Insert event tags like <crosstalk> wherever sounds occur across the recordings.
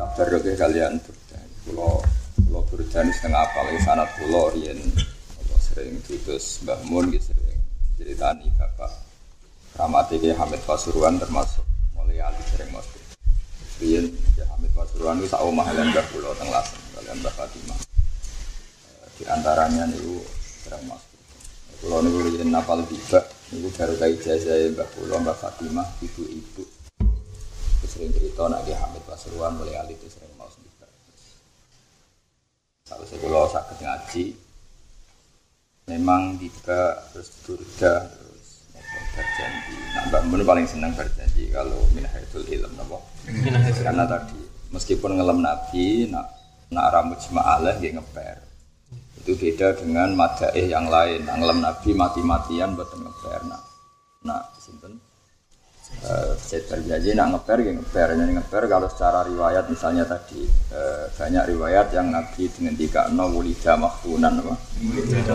tabarruk ya kalian Burda. Kulo kulo Burda ini setengah apa lagi sanat kulo riyen sering diutus Mbah Mun gitu sering diceritani Bapak Ramati Ki Hamid Pasuruan termasuk mulai ali sering masuk. Riyen Ki Hamid Pasuruan itu sak omah kalian Mbah Lasem kalian Mbah Fatimah. Eh, Di antaranya niku sering masuk. Kulo niku riyen napal tiba niku baru kai ijazah Mbah kulo Mbah Fatimah ibu-ibu sering cerita nak Ki Hamid Pasuruan mulai ali itu sering mau sendiri. Kalau saya kalau sakit ngaji, memang tiba terus durga terus berjanji. Nah, Mbak Mun paling senang berjanji kalau minahidul ilm napa? Karena tadi meskipun ngelem Nabi, nak nak rambut jemaah dia ngeper. Itu beda dengan madaih yang lain. Nah, ngelem Nabi mati-matian buat ngeper. Nah, nah sinten? Eh, saya berjanji nak ngeper, ya ngeper, jadi ngeper kalau secara riwayat misalnya tadi eh, banyak riwayat yang Nabi dengan tiga no wulida maktunan apa?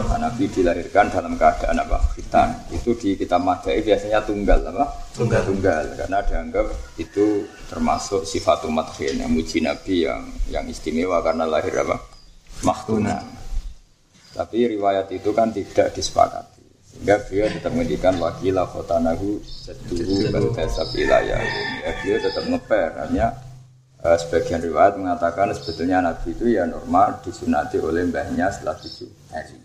Nah, Nabi dilahirkan dalam keadaan apa? Khitan. Itu di kitab Madai biasanya tunggal apa? Tunggal. Tunggal karena dianggap itu termasuk sifatul madhin yang muji Nabi yang yang istimewa karena lahir apa? Maktunan. Tapi riwayat itu kan tidak disepakati. Sehingga beliau tetap menghentikan wakila khotanahu seduhu berdasab ilayah. Ya, beliau tetap ngeper. Hanya eh, sebagian riwayat mengatakan sebetulnya Nabi itu ya normal disunati oleh mbahnya setelah tujuh hari.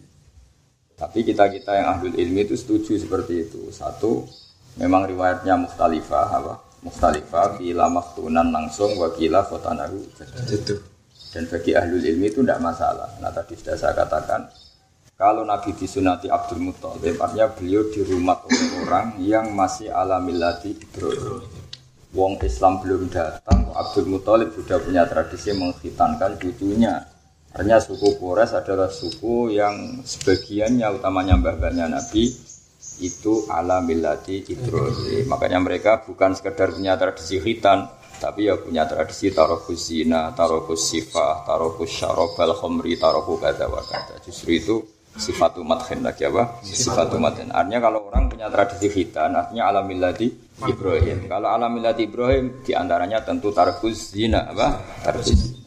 Tapi kita-kita yang ahli ilmi itu setuju seperti itu. Satu, memang riwayatnya mukhtalifah apa? Mukhtalifah bila maktunan langsung wakila khotanahu Itu. dan bagi ahlul ilmi itu tidak masalah. Nah tadi sudah saya katakan kalau Nabi disunati Abdul Muthalib artinya beliau dirumat oleh orang yang masih ala millati Ibrahim. Wong Islam belum datang, Abdul Muthalib sudah punya tradisi menghitankan cucunya. Artinya suku Quraisy adalah suku yang sebagiannya utamanya mbah-mbahnya Nabi itu ala millati Ibrahim. Makanya mereka bukan sekedar punya tradisi khitan, tapi ya punya tradisi tarokus zina, tarokus sifah, tarokus syarobal khomri, taroku kata wa kata. Justru itu sifatu madhin lagi apa? Sifatu madhin. Artinya kalau orang punya tradisi khitan, artinya ala millati Ibrahim. Kalau ala millati Ibrahim, di antaranya tentu tarokus zina, apa? Tarokus zina.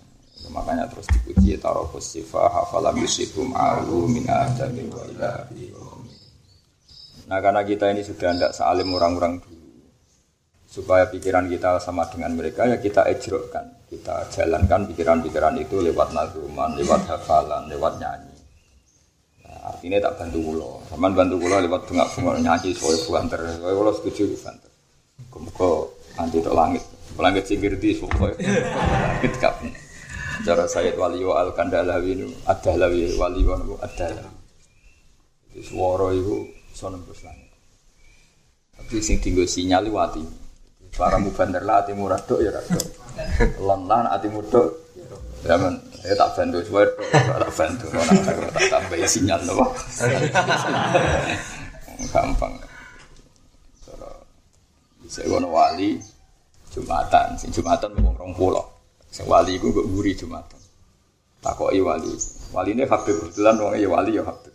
Makanya terus dipuji tarokus sifah, hafalam yusikum alu min adami wa ila Nah karena kita ini sudah tidak salim orang-orang dulu supaya pikiran kita sama dengan mereka ya kita ejrokan kita jalankan pikiran-pikiran itu lewat nazuman, lewat hafalan, lewat nyanyi artinya tak bantu kulo sama bantu kulo lewat bunga bunga nyanyi soal buanter soal kulo setuju buanter kemuka anti tok langit. Langit sing ngerti soal langit kap cara saya wali wa al kandalawi nu adalawi wali wa nu adalawi suara itu sonembus langit. Tapi sing tinggal sinyal wati Para mubandar lah atimu radok ya radok. Lon lan atimu dok. Ya ya tak bantu suwe tak bantu. Ora tak tambah sinyal loh. <laughs> Gampang. Cara bisa ngono wali Jumatan, sing Jumatan wong rong pulau. Sing wali iku kok guri Jumatan. Takoki wali. Waline Habib kebetulan wong ya wali ya Habib.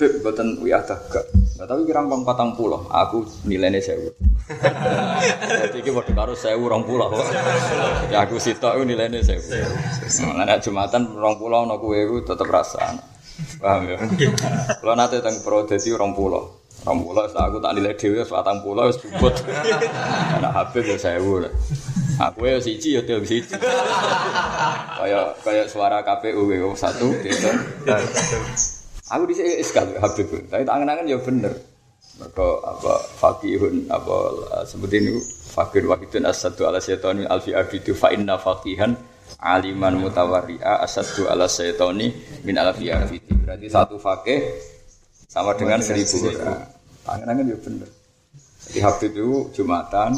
Beb, buatan wiyah gak. Nah, tapi kira ngkong patang pulau, aku nilainya sewu. Jadi ini waktu karo sewu rong pulau. Ya aku sitok itu nilainya sewu. Nah, jumatan rong pulau, no kue itu tetap rasa. Paham ya? Kalau nanti tentang pro jadi rong pulau. Rong pulau, aku tak nilai dewi, patang pulau, es bubut. Karena habis ya sewu. Aku ya siji ya tiap siji. Kayak kayak suara KPU ya satu, gitu. Aku di sini sekali Habib, tapi tak angen-angen ya bener. Mereka apa fakihun apa seperti ini fakir wahidun asadu ala syaitani alfi abidu fa inna fakihan aliman mutawarri'a asadu ala syaitani min alfi abidu. Berarti satu fakih sama dengan seribu orang. Angen-angen ya bener. Jadi Habib itu Jumatan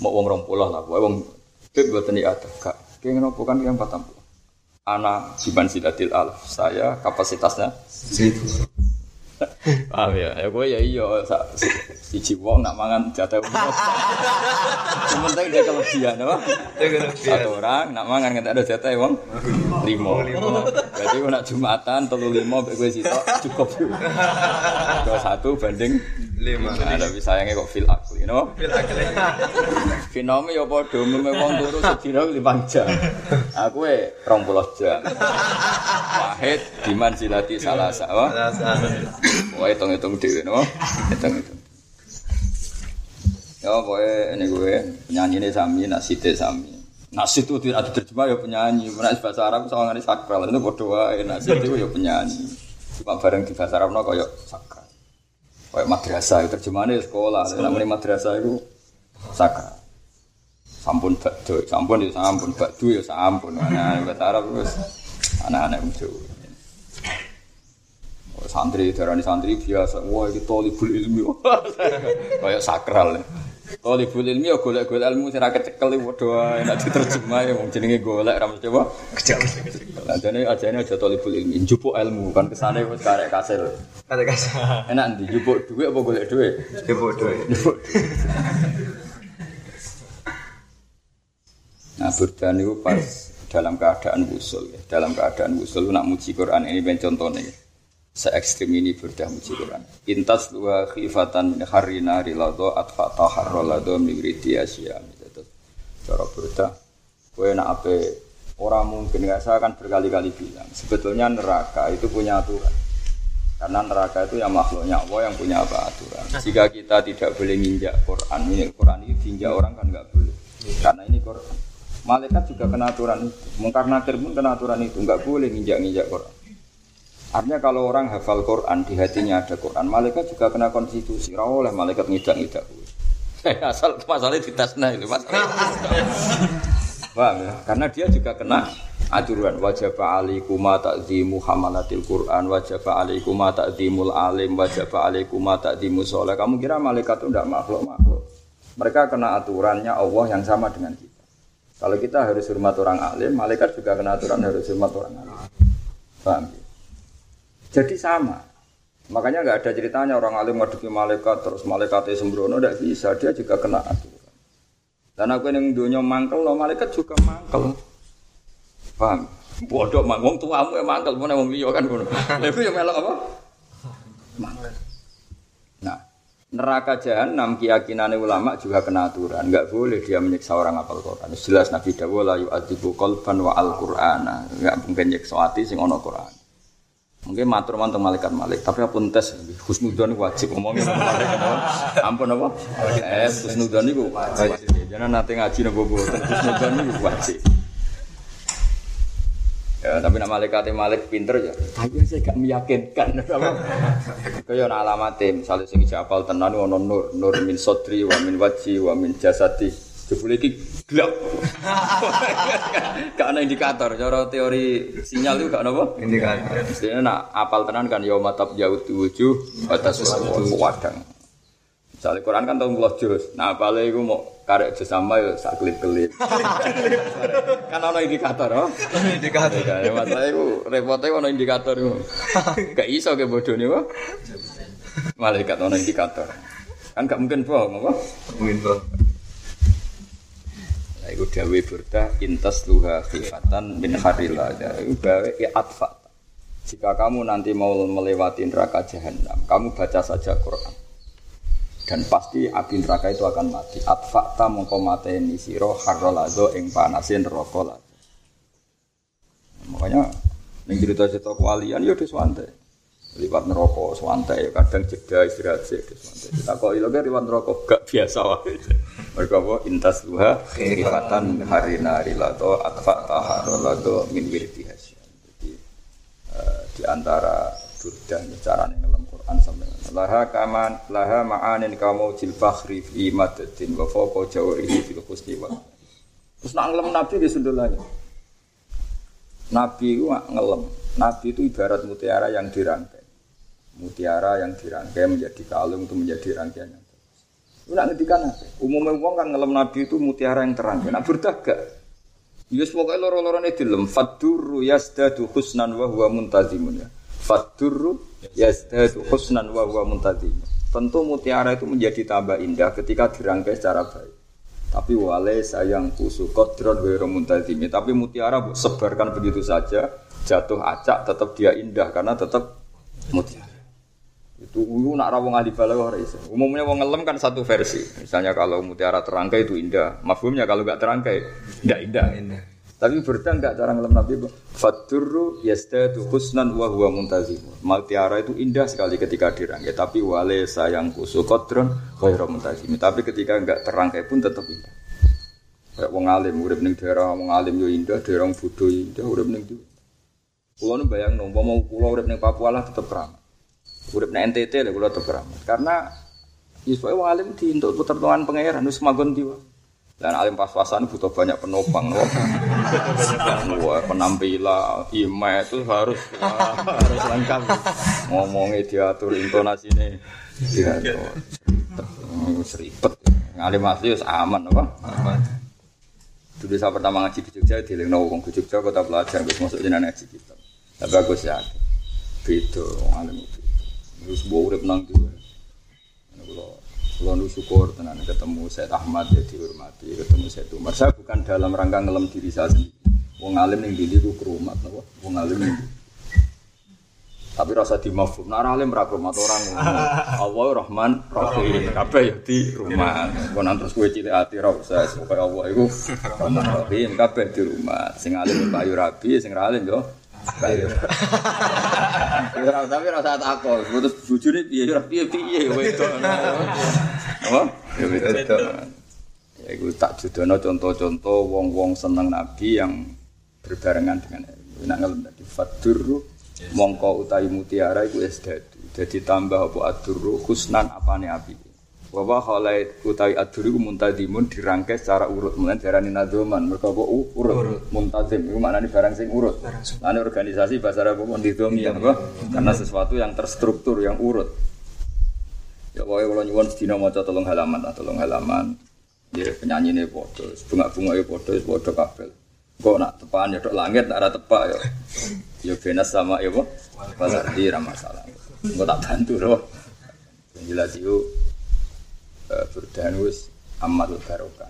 mau wong rong puluh lah, wong Habib buatan di atas kak. Kayak ngono kan yang patang Anak Jiban Sidatil Alf, saya kapasitasnya Situ. Paham ya? Ya gue ya iya siji wong nak mangan jatah umum. Sementara dia kelebihan apa? Satu orang nak mangan nggak ada jatah wong limo. Berarti gue nak jumatan telu limo gue sitok cukup. <laughs> Dua satu banding Lima. Nah, tapi sayangnya kok fil akli. you know? <laughs> Finomi ya padha umumnya wong turu sedina 5 jam. Aku e 20 jam. Wahid diman silati salasa. Salasa. Wah, hitung-hitung dhewe no. Hitung-hitung. Ya, pokoknya ini gue penyanyi ini sami, nasite sami. Nasid itu tidak terjemah ya penyanyi. Menak bahasa Arab sama ngani sakral itu bodoh wae. Nasid itu ya penyanyi. Cuma bareng di bahasa Arab no koyo sakral. Koyo madrasah itu terjemahannya sekolah. Namanya madrasah itu sakral. Sampun bakdo, sampun ya sampun bakdo ya sampun. Nah, bahasa Arab itu anak-anak itu. Santri darani santri biasa. Wah, ini tolibul ilmi. <laughs> Kayak sakral. Ya. Oh libul ilmi ya golek-golek ilmu sing ra kecekel padha wae nek diterjemah ya wong jenenge golek ra mesti apa kecekel. Lah jane ajane aja libul ilmi, njupuk ilmu kan kesane wis karek kasil. Karek kasil. Enak ndi njupuk dhuwit apa golek dhuwit? Njupuk dhuwit. Nah, burdan itu pas dalam keadaan usul, ya. dalam keadaan usul nak muji Quran ini ben contohnya. Ya se ekstrim ini berdah muji Quran. Intas dua khifatan min harina rilado atfa taharrolado migriti asia. Terus cara berdah, kue nak apa orang mungkin nggak saya akan berkali-kali bilang sebetulnya neraka itu punya aturan. Karena neraka itu yang makhluknya Allah yang punya apa aturan. Jika kita tidak boleh nginjak Quran ini Quran ini diinjak orang kan nggak boleh. Karena ini Quran. Malaikat juga kena aturan itu. Mungkar nakir pun kena aturan itu. Nggak boleh nginjak nginjak Quran Artinya kalau orang hafal Quran di hatinya ada Quran, malaikat juga kena konstitusi. Rawol oleh malaikat ngidak-ngidak. Asal masalahnya ditasna itu masalah. Paham ya? Karena dia juga kena aturan wajib alaikum ta'zimu hamalatil Quran wajib alaikum ta'zimul alim wajib alaikum ta'zimu soleh kamu kira malaikat itu tidak makhluk makhluk mereka kena aturannya Allah yang sama dengan kita kalau kita harus hormat orang alim malaikat juga kena aturan harus hormat orang alim paham ya? Jadi sama. Makanya nggak ada ceritanya orang alim ngadepi malaikat terus malaikatnya sembrono tidak bisa dia juga kena aturan. Dan aku yang dunia mangkel lo malaikat juga mangkel. Paham? Bodoh manggung tuamu ya mangkel, mana wong liya kan ngono. Lha ya melok apa? Mangkel. Nah, neraka jahanam keyakinan ulama juga kena aturan. Enggak boleh dia menyiksa orang apal Quran. Jelas Nabi dawuh la yu'adzibu qalban wa al-Qur'ana. Enggak mungkin nyiksa ati sing ana Quran. Mungkin matur mantu malaikat malik, tapi apa tes husnudon wajib ngomongin malaikat Ampun apa? Eh, husnudon itu wajib. Jangan nanti ngaji nopo boten husnudon itu wajib. Ya, tapi nama malaikat malik pinter ya. Tapi saya gak meyakinkan. Kaya ana alamate, misalnya sing apal tenan ono nur, nur min sodri wa min waji wa min jasadi. Jebule iki gelap. <laughs> Gak ana indikator, cara teori sinyal itu gak apa? Indikator. Mestinya nak apal tenan kan ya matab jauh wujuh batas wadang. Misalnya Quran kan tahun puluh juz. Nah, apalnya itu mau karek juz sama ya sak kelip-kelip. <laughs> kan ada indikator, oh? Indikator. Ya, masalah itu repotnya ada indikator itu. <laughs> Gak iso ke bodoh nih? Malaikat ada indikator. Kan gak mungkin bohong, apa? Mungkin bohong. Itu dawe burda intas luha khifatan min harila. Itu gawe ya atfa. Jika kamu nanti mau melewati neraka jahanam, kamu baca saja Quran. Dan pasti api neraka itu akan mati. Atfakta mongko mateni siro harrolado ing panasin rokok Makanya ning cerita-cerita kewalian ya wis liwat neraka santai kadang jeda istirahat sih santai kita kok iloge liwat neraka gak biasa wae. Mereka apa? Intas duha khifatan harina rilato atfa taharolato min wirdi jadi uh, di antara durdan cara ngelam Quran sampai laha kaman laha ma'anin kamu jil fakhri fi madadin wa fawqa jawrihi fil husni wa. Terus nak ngelam nabi di sundulanya nabi itu ngelam nabi itu ibarat mutiara yang dirangkai mutiara yang dirangkai menjadi kalung itu menjadi rangkaian yang bagus. Itu nak ngedikan? Umumnya uang kan ngelam Nabi itu mutiara yang terang. Nak berdaga. Yus pokoknya loro-loro ini dilem. Fadurru yasdadu husnan wa huwa muntazimun ya. Fadurru yasdadu husnan wa huwa muntazimun. Tentu mutiara itu menjadi tambah indah ketika dirangkai secara baik. Tapi wale sayang kusu kodron wa muntazimi. Tapi mutiara sebarkan begitu saja, jatuh acak tetap dia indah karena tetap mutiara. Tuh nak rawong ahli balaghah. Umumnya wong ngelem kan satu versi. Misalnya kalau mutiara terangkai itu indah. Mafhumnya kalau enggak terangkai enggak indah. indah. Tapi berita enggak cara ngelem Nabi Faturru yastadu husnan wa huwa muntazim. Mutiara itu indah sekali ketika dirangkai, tapi wale sayang kusu kodron ghairu muntazim. Tapi ketika enggak terangkai pun tetap indah. Kayak wong alim urip ning daerah wong alim yo indah, daerah bodho indah urip ning. Kulo bayang nang mau kulo urip ning Papua lah tetep keramat. Urip ning NTT lho kulo tetep keramat. Karena Yusuf alim di untuk putar tuan pangeran wis magon diwa. Dan alim pas-pasan butuh banyak penopang loh. Penampilan, ima itu harus harus lengkap. Ngomongnya diatur intonasinya diatur. Seripet. Ngalim asli aman apa? Aman. Dulu saya pertama ngaji di Jogja, di Lengno Wong Jogja, kota belajar, gue masuk jenah ngaji kita. Tapi aku sih beda, alim itu. Terus bawa urip nang tuh. Kalau nu syukur tenan ketemu saya Ahmad ya dihormati, ketemu saya Umar. Saya bukan dalam rangka ngelem diri saya sendiri. Wong alim yang diri ku kerumat, wong alim yang tapi rasa di mafhum. Nah, alim ra rumah orang Allah Rahman Rahim. Kabeh ya di rumah. Kon terus kowe cilik ati ra usah Allah iku Rahman Rahim kabeh di rumah. Sing alim Bayu Rabi, sing alim yo Bayu. Ya tapi rasa takut. Terus bojone piye ora piye piye wedok. Apa? Ya wedok. Ya iku tak judono contoh-contoh wong-wong seneng Nabi yang berbarengan dengan Nak ngelem tadi fadur mongko utawi mutiara iku wis dadi dadi tambah apa aduru husnan apane api wa wa khalait utawi aduru iku muntadimun dirangkai secara urut mulai darani nadzoman mergo apa urut muntazim iku maknane barang sing urut lan organisasi bahasa Arab apa ndidhomi ya karena sesuatu yang terstruktur yang urut ya pokoke kula nyuwun sedina maca tolong halaman tolong halaman ya penyanyi ini foto bunga-bunga ya foto foto kabel kok nak tepan ya langit nak ada tepak ya Ya benas sama ya bu, pasar di masalah. Gue tak bantu loh. Jelas itu uh, berdanus amat barokah.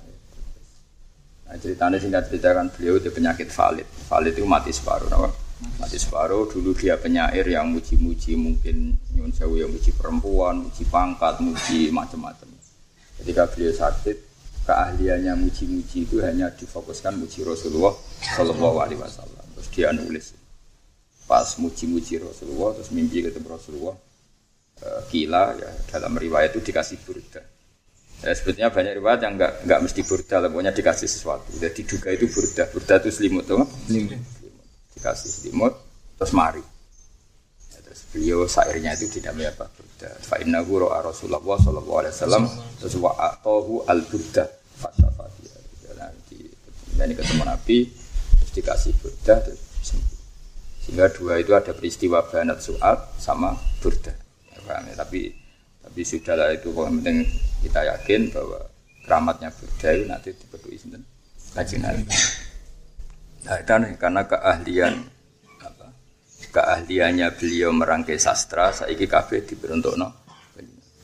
Nah ceritanya singkat ceritakan beliau itu penyakit valid. Valid itu mati separuh, no? mati separuh. Dulu dia penyair yang muji-muji mungkin nyun sewu yang muji perempuan, muji pangkat, muji macam-macam. Ketika beliau sakit, keahliannya muji-muji itu hanya difokuskan muji Rasulullah Shallallahu Alaihi Wasallam. Terus dia nulis pas muji-muji Rasulullah terus mimpi ketemu Rasulullah kila ya dalam riwayat itu dikasih burda ya, sebetulnya banyak riwayat yang enggak enggak mesti burda pokoknya dikasih sesuatu. Jadi diduga itu burda. Burda itu selimut tuh selimut. Dikasih selimut terus mari. Ya, terus beliau sairnya itu tidak apa? Burda. Fa innahu ra'a Rasulullah sallallahu alaihi wasallam terus wa atahu al burda fasafati. Ya, jadi ketemu Nabi terus dikasih burda terus sehingga dua itu ada peristiwa banat suat sama burda. Ya, ya? Tapi tapi sudahlah itu yang penting kita yakin bahwa keramatnya burda itu nanti dipedui sinten kajian Nah itu nih, karena keahlian apa, keahliannya beliau merangkai sastra, saiki kafe no.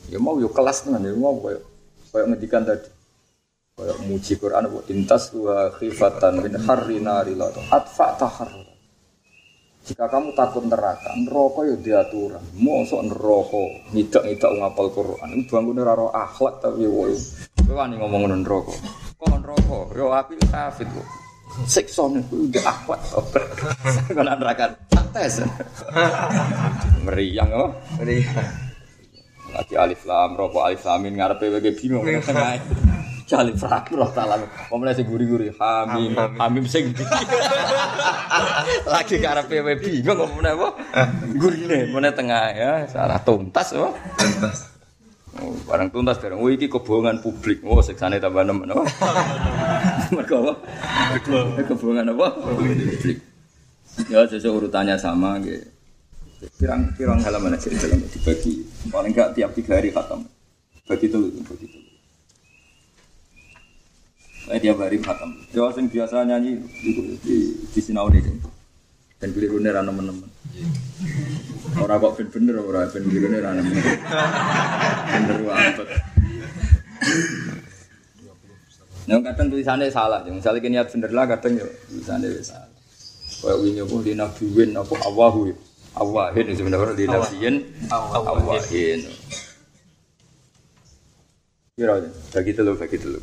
Ya mau yuk kelas tenan, ya mau kayak kayak ngedikan tadi. Kayak muji Quran, intas wa khifatan min harri nari atfa tahar. Jika kamu takut neraka, neraka ya diaturan. Mosok neraka ngidak-ngidak ngapal Quran. Ini bangun raro akhlak tapi woi. Kowe wani ngomong neraka. Kok neraka? Yo api kafir kok. Siksa niku udah akhlak. Kok <laughs> neraka santai. <laughs> Meriang apa? Meriang. Lagi alif lam, rokok alif lamin ngarepe wae bingung <laughs> tengah. Jali roh taala. Pemene sing guri-guri hamim, hamim sing <laughs> Lagi karepe wae bingung kok meneh apa? Gurine meneh tengah ya, salah tuntas apa? Tuntas. Oh, barang tuntas barang. Oh, iki kebohongan publik. Oh, seksane tambah nemen apa? <laughs> Mergo apa? Kebohongan apa? Publik. Ya, sesuai urutannya sama gitu. Pirang pirang halaman aja dalam dibagi. Paling enggak tiap tiga hari khatam. Bagi itu, bagi itu. Saya tiap hari khatam. Jawa sing biasa nyanyi di, di, di sinau ini. Dan keliru nih rana teman <laughs> Orang kok ben bener orang ben keliru nih rana Bener banget. Yang kadang tulisannya salah, misalnya kini bener lah kadang ya tulisannya salah. Kayak winyo pun di nabi win apa awahu Awahin sebenarnya di nafiyin awahin. Kira bagi telu bagi telu.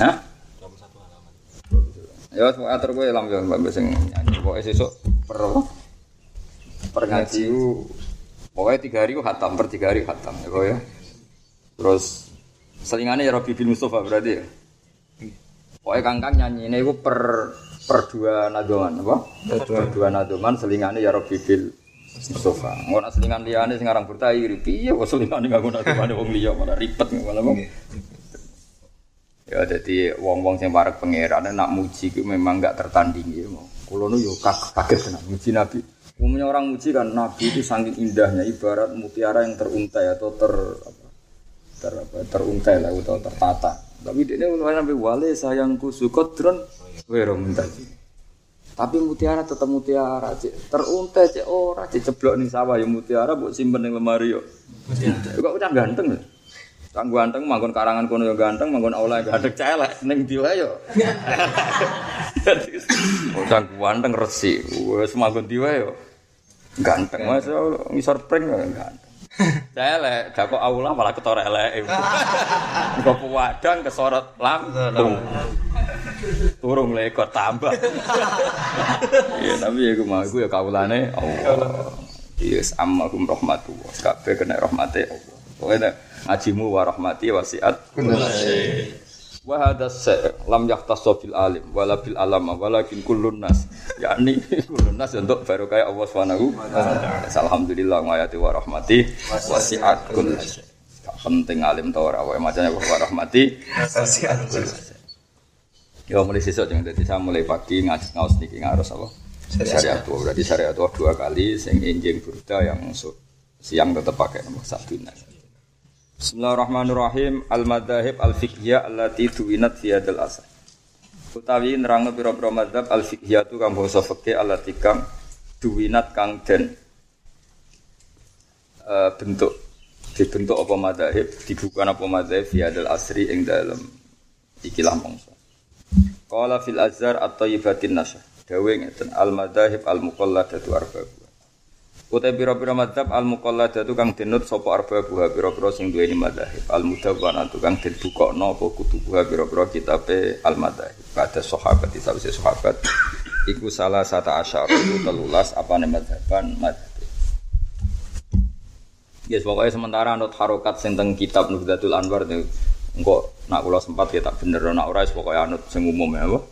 Hah? Ya, semua atur gue lam yang mbak sing nyanyi. Pokoknya sesuk per per ngaji pokoknya tiga hari gue hatam per tiga hari hatam ya ya. Terus selingannya ya Robi bin Mustafa berarti ya. Pokoknya kangkang nyanyi ini gue per per dua nadoman apa? Per dua nadoman selingannya ya Robi bin Mustafa. Nak selingan liane sekarang bertai piye kok selingan nggak guna nadoman wong liya malah ribet malah wong. Ya jadi wong-wong sing parek pangeran nak muji ku memang enggak tertandingi. Kulo nu yo kaget tenan muji Nabi. Umumnya orang muji kan Nabi itu saking indahnya ibarat mutiara yang teruntai atau ter apa, ter apa, teruntai lah atau tertata. Tapi dia ini sampai wale sayangku sukotron wero mentaji. Tapi mutiara tetap mutiara, cek teruntai cek ora, cek ceblok nih sawah ya mutiara buat simpen di lemari yo. Kok udah ganteng ya? Kang ganteng manggon karangan kono yo ganteng, manggon aula ganteng celek ning diwa yo. <laughs> Kang ganteng resi, wis manggon diwa yo. Ganteng Mas ngisor pring ganteng. Celek, gak kok aula malah ketor elek. Kok wadang kesorot langsung. Turung lekot tambah. Iya, tapi ya gue mau gue ya kaulane Allah. Yes, amma kum rahmatullah. Kabeh kena rahmate Allah. Pokoknya ngajimu wa rahmati wasiat wa hadha lam yahtassu bil alim wala bil alama walakin kullun nas. Yakni <laughs> kullun nas untuk baru kayak Allah Subhanahu alhamdulillah ngayati wa rahmati wasiat kullun penting alim ta ora wae macane wa rahmati wasiat kullun Ya mulai sesuk jangan jadi saya mulai pagi ngaji ngaus niki ngaros apa? Syariat tua berarti syariat tua dua kali sing injing burda yang siang tetap pakai nomor satu ini. Bismillahirrahmanirrahim. Al-madzhab al-fiqhiyah allati tuwinat fi hadzal asr. Utawi nerangno pira-pira madzhab al-fiqhiyah tu kang basa fikih allati kang tuwinat kang den uh, bentuk dibentuk apa madzhab dibukukan apa madzhab fi hadzal asri ing dalem ikilah mangsa. Qala fil azhar at-thayyibatin nasyah. Dawe ngeten al-madzhab al-muqalladatu arba'u. Utai pira-pira madzhab al muqalladatu kang denut sapa arba buha pira-pira sing duweni madzhab al mudawwanatu kang den bukokno apa kutubuha pira-pira kitabe al madzhab pada sahabat ditawise sahabat. Iku salah satu asyar itu telulas apa nih madzhaban madzhab Yes, pokoknya sementara anut harokat sing teng kitab Nuhdatul Anwar itu engkau nak kula sempat ya tak bener nak ora pokoknya anut sing umum ya, apa?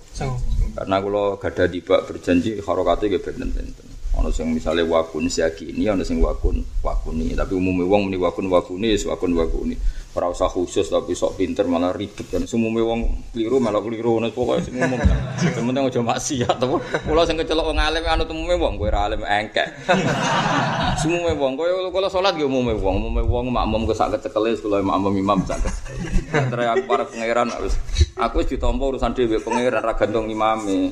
Karena kula gada tiba berjanji harokatnya gak benten-benten. Ono sing misalnya wakun siaki ini, ono sing wakun wakuni. Tapi umumnya wong muni wakun wakuni, wakun wakuni. Ora usah khusus tapi sok pinter malah ribet kan. Sumume wong keliru malah keliru nek pokoke sing umum. Sementing aja maksiat to. Kula sing kecelok wong alim anu umume wong kowe ora alim engkek. Sumume wong kowe kula salat ge umume wong, umume wong makmum ke sak kecekele kula makmum imam sak. Terus aku para pangeran aku wis ditampa urusan dhewe pangeran ra gantung imame.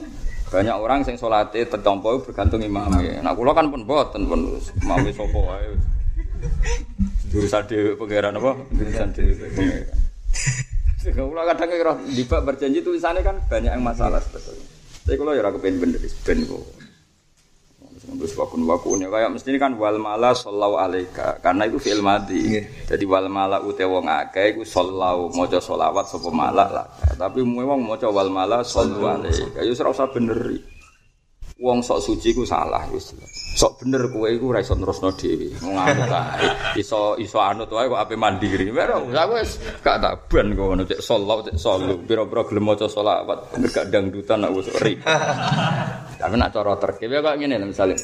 Banyak orang sing salate tertompo bergantung imame. Nah kula kan pun boten pun imame sapa wae. Urusan dhewe pangeran apa? Urusan dhewe pangeran. Kalau kadang kira dibak berjanji tulisannya kan banyak yang masalah sebetulnya. Tapi kalau ya aku pengen bener ben kok. Terus wakun wakunnya kayak mesti ini kan wal mala sallau alaika karena itu fi'il madi. Jadi wal mala ute wong akeh iku sallau maca selawat sapa malak lah. Tapi wong maca wal mala sallu alaika. Ya ora usah beneri. Wong sok suci ku salah wis. Sok bener kowe iku ora iso nerusno dhewe. Ngamuk kae. Iso iso anut wae kok ape mandiri. Merong aku wis gak tak ban kok ngono cek sallau cek sallu. Pira-pira gelem maca selawat bener gak dangdutan aku wis ri. Tapi nak cara terkep ya kok ngene misalnya.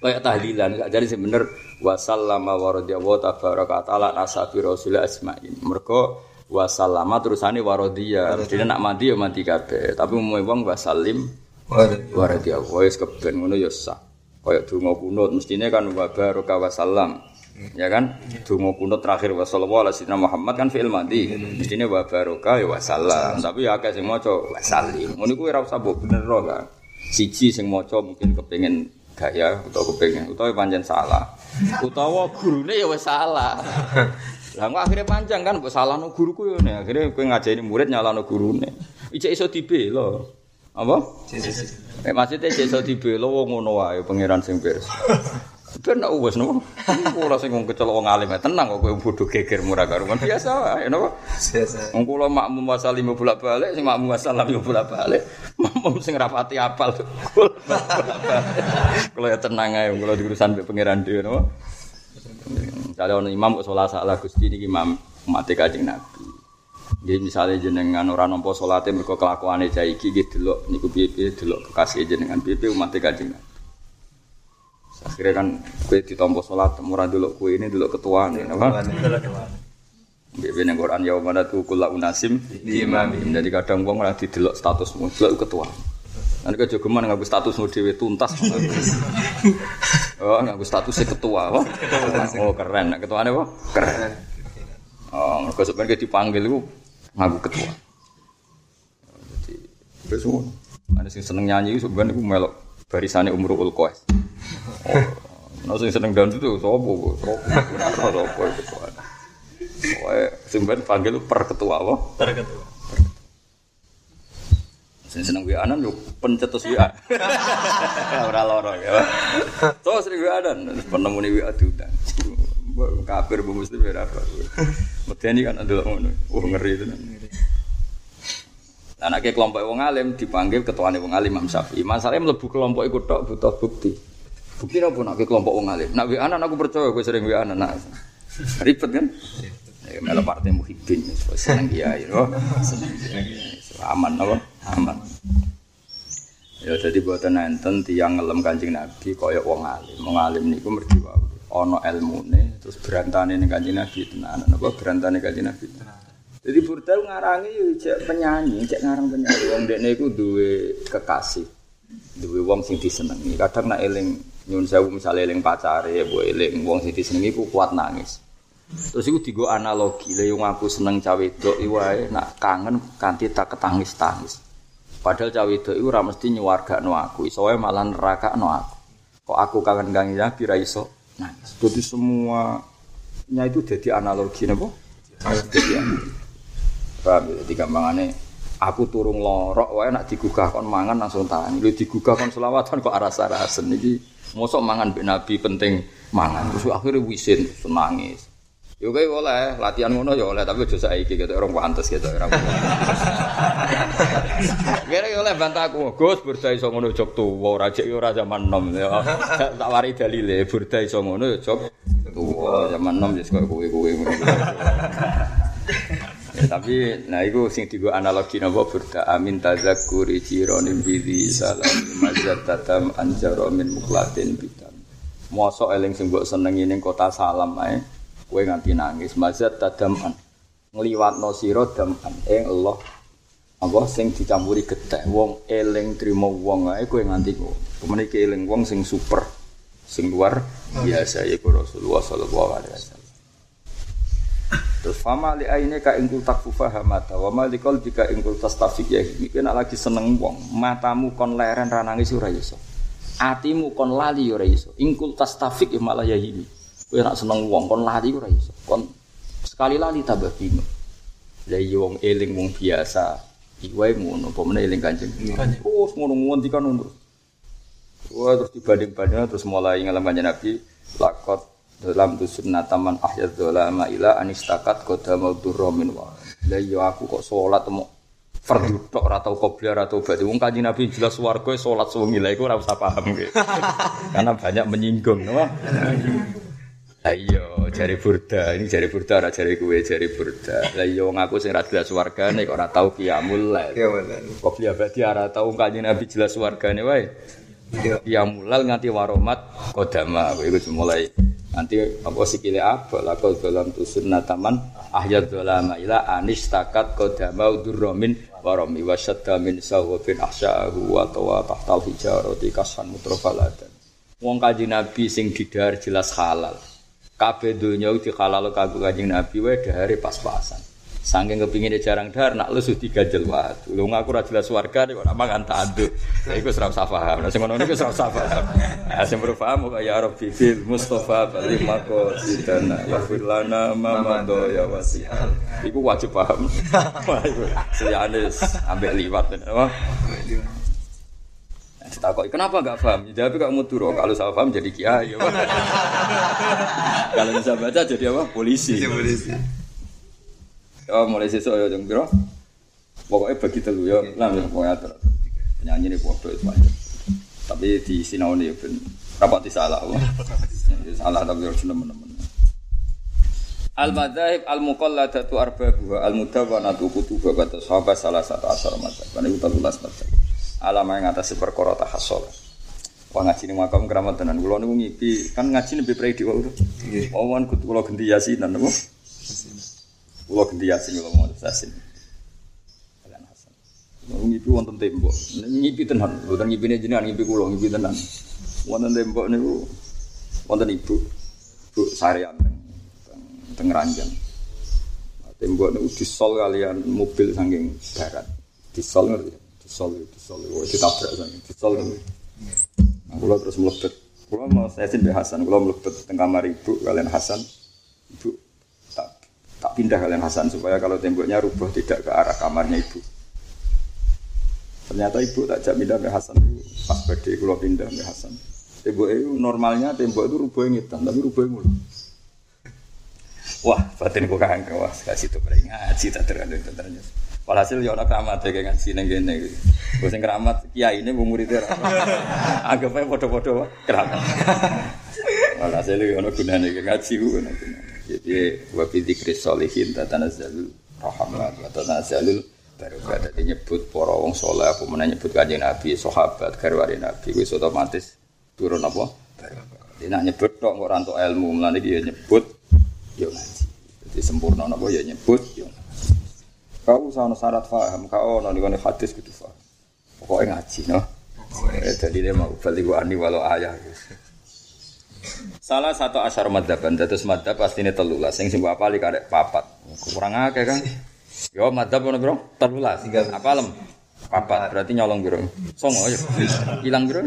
Kayak tahlilan gak jadi sing bener wa sallama wa radiyallahu tabaraka taala nasabi rasul asma'in. Mergo wa sallama terusane wa radiya. Dene nak mati ya mati kabeh. Tapi umume wong wa salim wa radiyallahu wis keben ngono ya sah. Kayak donga kunut mestine kan wa baraka wa salam. Ya kan? Donga kunut terakhir wa sallallahu alaihi Muhammad kan fi'il madhi. Mestine wa baraka ya wa salam. Tapi ya akeh sing maca wa salim. Ngono kuwi ora usah bener kan. Siji sing maca mungkin kepengin gaya utawa kepengin utawa pancen salah. <laughs> Utawa gurune ya wis salah. Lah kok akhirnya panjang kan mbok salahno guruku yo ne. Akhirnya kowe ngajeni murid nyalahno gurune. Ijek iso dibela. Apa? Eh maksudnya iso dibelo wong ngono wae pangeran sing pirsa. <laughs> Ben nak wis no. Ora sing wong kecelok wong alim tenang kok kowe bodho geger murah karuan biasa wae napa? Biasa. Wong kula makmum wasal lima bolak-balik sing makmum wasal lima bolak-balik. Makmum sing rapati apal. <laughs> Kula ya tenang ae kula diurusan mbek pangeran dhewe napa? Kalau imam kok salah salah Gusti niki imam mati kajing Nabi. Jadi misalnya jenengan orang nompo sholatnya mereka kelakuannya jaiki gitu loh, niku piye delok kekasih jenengan piye umat kajing Nabi. Akhirnya kan kue ditompo sholat, murah dulu kue ini dulu ketua nih, apa? Bibi yang Quran ya mana tuh kula unasim di imam. Jadi kadang uang malah didelok status delok ketua. Nanti kan jogeman nggak status mau dewi tuntas. oh nggak statusnya ketua, oh, oh keren, ketua nih, keren. Oh, mereka sebenarnya dipanggil itu ngaku ketua. Jadi, besok, ada sing seneng nyanyi sebenarnya itu melok barisannya umur ulkoes. Oh, sing seneng dan itu sopo, sopo, sopo itu ketua. Pokoknya sebenarnya panggil per ketua apa? Per ketua. Sing seneng anan yo pencetus WA. <laughs> Ora loro ya. Terus sering WA anan penemu ni WA diundang. Kafir bu muslim ya apa. <laughs> Medeni kan ndelok ngono. Oh ngeri itu. Nek kelompok wong alim dipanggil ketuane wong alim Imam Syafi'i. Masalahnya mlebu kelompok iku tok butuh bukti. Bukti apa nak kelompok wong alim? Nak WA anan aku percaya kowe sering WA anan. <laughs> Ribet kan? Ya melo partai muhibbin seneng kiai yo. Aman apa? Aman. Ya jadi buatan enten tiang ngelem kancing Nabi koyok wong alim. Wong alim niku mergi wae. Ana ilmune terus berantane ning kancing Nabi tenanan apa berantane kancing Nabi. Jadi burdal ngarangi yo cek penyanyi, cek ngarang penyanyi. Wong dekne iku duwe kekasih. Duwe wong sing disenengi. Kadang nak eling nyun sewu misale eling pacare, mbok eling wong sing disenengi ku kuat nangis. Terus iku digo analogi, lha yang aku seneng cawe wedok wae nak kangen kanthi tak ketangis-tangis. Padahal cawe wedok iku ora mesti nyuwargakno aku, iso malah nerakakno aku. Kok aku kangen kangen ya ra iso nangis. Jadi semuanya itu jadi analogi napa? Jadi Paham ya, jadi gampangane aku turung lorok wae nak digugah kon mangan langsung tangan. Lu digugah kon selawatan kok aras-arasen iki mosok mangan mbek Nabi penting mangan. Terus akhirnya wisin nangis. Yo kowe oleh latihan ngono ya oleh tapi aja saiki gitu orang pantes gitu orang. <laughs> Kira oleh bantaku, Gus burda iso ngono jog tuwa ora jek ora zaman nom ya. <laughs> Tak wari dalile burda iso ngono ya jog tuwa zaman nom wis koyo kowe-kowe ngono. Ya, <laughs> tapi nah itu sing digo analogi napa burda amin tazakkuri jironim bidhi salam mazat tatam anjaro min muklatin bidam. Mosok eling sing mbok senengi ning kota salam ae kowe nganti nangis. Mazat tadaman ngliwatno sira daman. Ing Allah. Apa sing dicampuri getih wong eling trimo wong. Ae kowe nganti kok. Eling wong sing super sing luar biasa ya Rasulullah sallallahu alaihi wasallam. Terus fama li aine ka ingkul takfu fahamata wa ma li qalbika ingkul tastafik ya. Iki nek lagi seneng wong matamu kon leren ra nangis ora atimu kon lali ora iso. Ingkul tastafik ya malah ya ini Kowe nak seneng wong kon lali ora iso. Kon sekali lali tambah bingung. Lah iya wong eling wong biasa. Iku wae ngono, apa meneh eling Kanjeng. Terus ngono ngondikan ngono. Wah terus dibanding-banding terus mulai ngalam Kanjeng Nabi lakot dalam tu sunnataman ahyad dolama ila anistakat koda mau durromin wa. Lah iya aku kok sholat mau fardu tok ora tau qobliyah ora tau. Wong Kanjeng Nabi jelas warga salat suwengi lha iku ora usah paham <laughs> Karena banyak menyinggung, no? Ayo, jari burda, ini jari burda, ora jari kue, jari burda. Lah iya wong aku sing ra jelas wargane kok ora tau lail. Qiyamul lail. Kok beli abadi ora tau kanjeng Nabi jelas wargane wae. Qiyamul lail nganti waromat kodama, kowe iku mulai nanti apa sikile apa la kau dalam tu sunnataman ahyad dolama ila anis takat kodama durromin waromi wasyadda min sawabin ahsya'ahu wa tawa tahtal hijarati kasan mutrofaladan. Wong kanjeng Nabi sing didar jelas halal. Kabeh donya di halal kanggo Kanjeng Nabi wae dahare pas-pasan. Saking kepingin jarang dahar nak lesu diganjel wae. Lu ngaku ora jelas warga nek ora mangan tanduk. Ya iku ora usah paham. Lah sing ngono niku ora usah paham. Ah sing perlu paham kok ya Rabbi fil Mustafa bali mako sidana wa firlana mamado ya wasial. Iku wajib paham. <laughs> Wah iku siyane ambek liwat. Kok kenapa nggak paham? Ya, tapi kamu turun kalau saya paham jadi kiai. Ya, <laughs> kalau bisa baca jadi apa? Polisi. Jadi polisi. Oh, mulai sesuk ya jeng piro? Pokoknya bagi telu ya, lah ya pokoknya atur. Penyanyi ini podo itu aja. Tapi di sinau ini ben rapat di salah. Ya, Salah tapi harus teman-teman. Al madzhab al muqalladatu arba'u al mudawwanatu kutuba kata sahabat salah satu asal madzhab. Kan itu 13 madzhab. Alama yang atas perkara tahassol. Wah ngaji ning makam keramat tenan. Kula niku ngipi, kan ngaji lebih predi wae. Nggih. Wawan kudu kula ganti yasinan napa? Kula ganti yasin kula mau yasin. Kalian Hasan. Ngipi wonten tembok. Ngipi tenan, mboten ngipine jenengan ngipi kula ngipi tenan. Wonten tembok niku wonten ibu. Bu sarean teng teng, ranjang. Tembok niku disol kalian mobil saking barat. Disol ngerti? Disol, disol, wah ditabrak saking disol. Nah, kula terus mlebet. Kula mau saya Mbak Hasan, kula mlebet teng kamar ibu kalian Hasan. Ibu tak tak pindah kalian Hasan supaya kalau temboknya rubuh tidak ke arah kamarnya ibu. Ternyata ibu tak jak pindah ke Hasan pas kula pindah ke Hasan. Tembok itu normalnya tembok itu rubuhnya ngitan tapi rubuhnya mulu. Wah, batin ku kangen wah kasih tuh ngaji tak terlalu ternyata. Walhasil ya ana keramat ya kayak ngaji kene iki. Wis sing keramat kiai ini wong murid ora. <laughs> Anggap ae padha-padha keramat. <laughs> Walhasil ya ana gunane kayak ngaji. Jadi wa bi dzikri sholihin tatanazzalul rahmat wa tatanazzalul barokat. Jadi nyebut para wong saleh apa meneh nyebut kanjeng Nabi, sahabat, garwane Nabi wis otomatis turun apa? Barokah. Dia nak nyebut tok kok ora entuk ilmu, mulane dia nyebut yo ngaji. Jadi sempurna napa ya nyebut yo ngaji. Kau usah ono syarat paham, kau ono nih hadis gitu paham. Pokoknya ngaji, no. Eh, Jadi dia mau balik ani walau ayah. Salah satu asar madhaban, dados madhab pasti ini telulas. Yang sing apa li karek papat. Kurang akeh kan? Yo madhab ono bro, telulas. Apa lem? Papat, berarti nyolong bro. Songo ya. Hilang bro?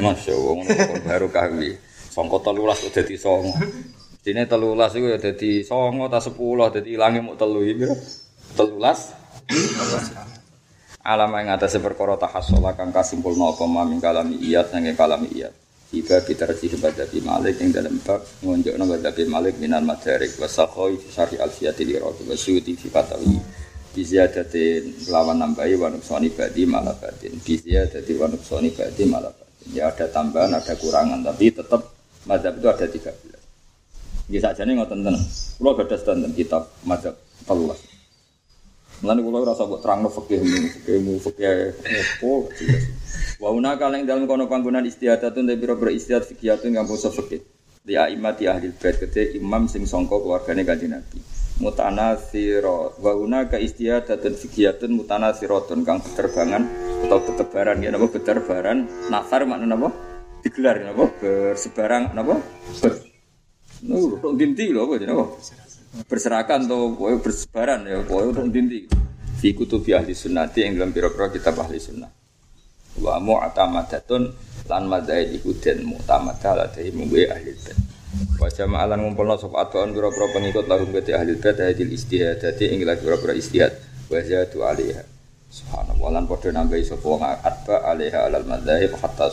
Masya Allah, baru kahwi. Songko telulas udah dadi songo. Dene telulas iku ya dadi songo ta sepuluh dadi ilange muk telu iki piro? Telulas. Alam yang atas perkara tahassola kang kasimpulna apa maming kalami iyat sange kalami iyat. Tiba kita resi badabi malik yang dalam bab ngonjokna badabi malik minan madarik wasakhoi syari alfiyati lirati wasyuti fi fatawi. Biziyadatin lawan nambahi wa nuksoni badi malah batin biziyadati wa nuksoni badi malah batin ya ada tambahan ada kurangan tapi tetap madhab itu ada 13 bisa saja nih ngoten tenan. Kalau gak ada standar kitab madhab telas Mulane kula ora usah mbok terangno fikih mu, fikih opo. Wa una kaleng dalam kono panggonan istiadatun te pira-pira istiadat fikiyatun basa fikih. Di aimati ahli bait kete imam sing sangka keluargane Kanjeng Nabi. Mutanasira wa una ka istiadatun fikiyatun mutanasiratun kang beterbangan atau betebaran ya napa beterbaran nafar makna napa digelar napa bersebarang napa ber tok dinti lho apa jenenge? Berserakan atau kowe bersebaran ya kowe untuk dinti fi kutubi ahli sunnati yang dalam pira-pira kitab ahli sunnah. Wa mu'tamadatun lan madzhab iku den mu'tamadah ladai mungwe ahli bait. Wa jama'alan ngumpulna sapa atbaun pira-pira pengikut lahum gati ahli bait hadil istihadati ing lan pira-pira istihad wa zatu alaiha. Subhanallah lan padha nambahi sapa atba alaiha alal madzhab hatta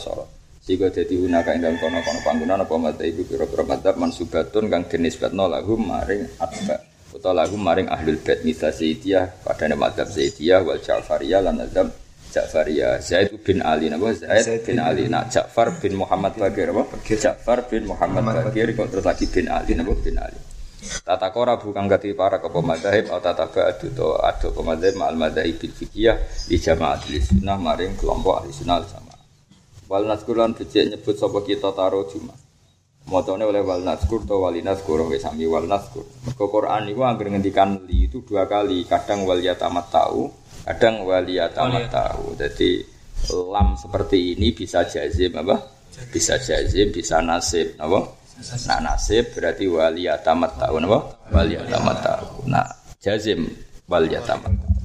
sehingga jadi hunaka ing dalam kono-kono panggunaan apa mata ibu kira-kira madzhab mansubatun kang dinisbatno lahum maring atba utawa lahum maring ahlul bait misal Zaidiyah padane madzhab Zaidiyah wal Ja'fariyah lan madzhab Ja'fariyah. Zaid bin Ali napa? Zaid bin Ali. Nak Ja'far bin Muhammad Bakir apa? Ja'far bin Muhammad Bakir kok terus lagi bin Ali napa? Bin Ali. Tata kora bukan gati para ke pemadzhab atau tata ba'du to adu pemadzhab ma'al madzhab bil fikiyah di jama'at sunnah maring kelompok ahli sunnah Wal naskur lan becik nyebut sapa kita taro Jumat. Motone oleh wal naskur to wali naskur wis sami wal naskur. Mergo Quran iku anggere ngendikan li itu dua kali, kadang wal yatamat tahu, kadang wal yatamat tahu. Jadi lam seperti ini bisa jazim apa? Bisa jazim, bisa nasib, apa? Nah nasib berarti wal yatamat tahu, apa? Wal yatamat tahu. Nah jazim wal yatamat tahu.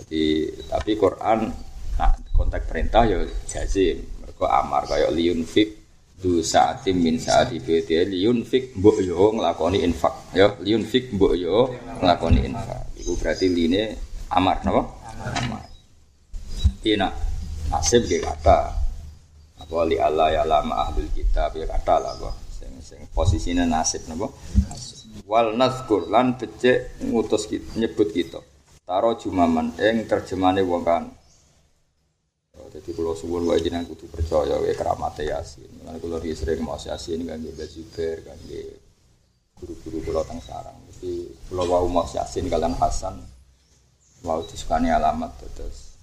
Jadi tapi Quran nah konteks perintah ya jazim kok amar kaya liunfik du saatim min saati bete liunfik mbok yo nglakoni infak ya liunfik mbok yo nglakoni infak iku berarti line amar napa amar Tina nasib ge kata. Apa li Allah ya lama ahlul kitab ya kata lah kok. Sing sing posisine nasib napa? Wal nazkur lan becik ngutus kita, nyebut kita. Taro jumaman ing terjemane wong kan. Jadi kalau suwun wae jenengan kudu percaya wae keramat yasin. Lan kula sering mau yasin kangge Bazubair kangge guru-guru kula teng sarang. Jadi kula wau mau yasin kalian Hasan mau disukani alamat terus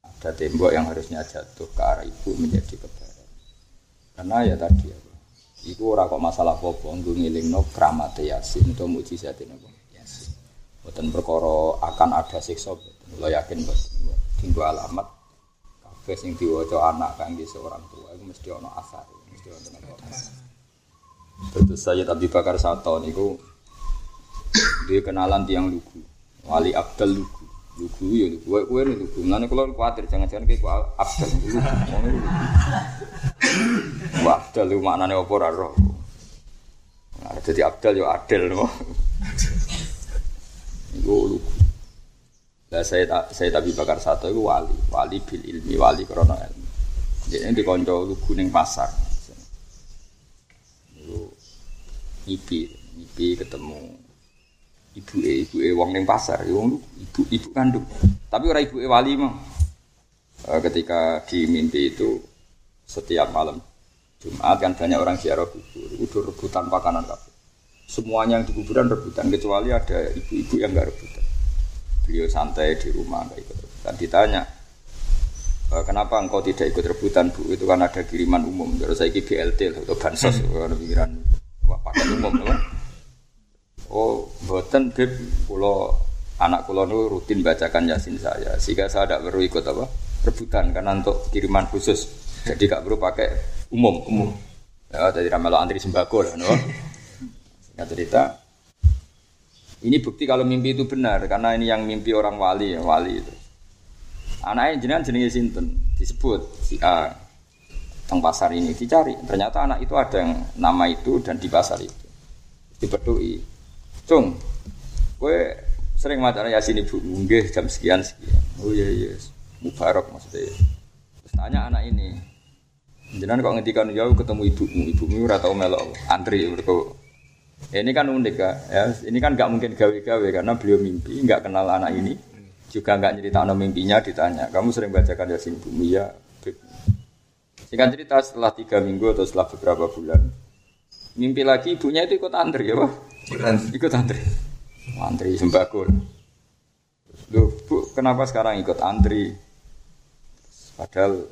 ada tembok yang harusnya jatuh ke arah ibu menjadi kebaran. Karena ya tadi ya, Iku ora kok masalah apa-apa, nggo ngelingno keramat yasin atau mujizat apa yasin. Boten perkara akan ada siksa, kula yakin boten. Dinggo alamat kabeh sing diwaca anak kangge seorang tua itu mesti ana asar, mesti ana asar. Terus saya Abi Bakar Sato niku dia kenalan tiang lugu, wali Abdul lugu. Lugu ya lugu, kowe kowe lugu. Mulane kula kuwatir jangan-jangan kowe Abdul lugu. Wah, Abdul itu maknanya apa ora roh. Nah, jadi Abdul yo adil no. Iku lugu. Lah saya tak saya tapi bakar satu itu wali, wali bil ilmi, wali krono ilmu. Jadi dikonco lugu ning pasar. Iku ngipi, ngipi ketemu ibu e ibu e wong ning pasar. Ibu ibu kandung. Tapi orang ibu e wali mah ketika di mimpi itu setiap malam Jumat kan banyak orang ziarah kubur. Itu rebutan makanan kabeh. Semuanya yang di kuburan rebutan kecuali ada ibu-ibu yang nggak rebutan beliau santai di rumah nggak ikut rebutan. Ditanya e, kenapa engkau tidak ikut rebutan bu? Itu kan ada kiriman umum. Terus saya BLT atau bansos karena pikiran pakai umum teman Oh, buatan beb kulo anak kulo nu rutin bacakan yasin saya, sehingga saya tidak perlu ikut apa rebutan karena untuk kiriman khusus. Jadi gak perlu pakai umum. Umum. Ya, jadi ramelo antri sembako lah, no. <laughs> Singkat cerita, ini bukti kalau mimpi itu benar karena ini yang mimpi orang wali ya wali itu. Anaknya jenengan jenenge sinten disebut si A teng pasar ini dicari ternyata anak itu ada yang nama itu dan di pasar itu dipedui Cung, gue sering maca Yasin ibu nggih jam sekian sekian. Oh iya iya, mubarak maksudnya. Terus tanya anak ini, jenengan kok ngendikan jauh ketemu ibumu, ibumu ora tau melok antri mergo. Ya, ini kan unik ya. Ini kan nggak mungkin gawe-gawe karena beliau mimpi nggak kenal anak ini, juga nggak cerita mimpinya ditanya. Kamu sering bacakan Yasin ibumu ya? Singkat cerita setelah tiga minggu atau setelah beberapa bulan, mimpi lagi ibunya itu ikut antri ya pak Ikut antri. Antri sembako. Loh, Bu, kenapa sekarang ikut antri? Padahal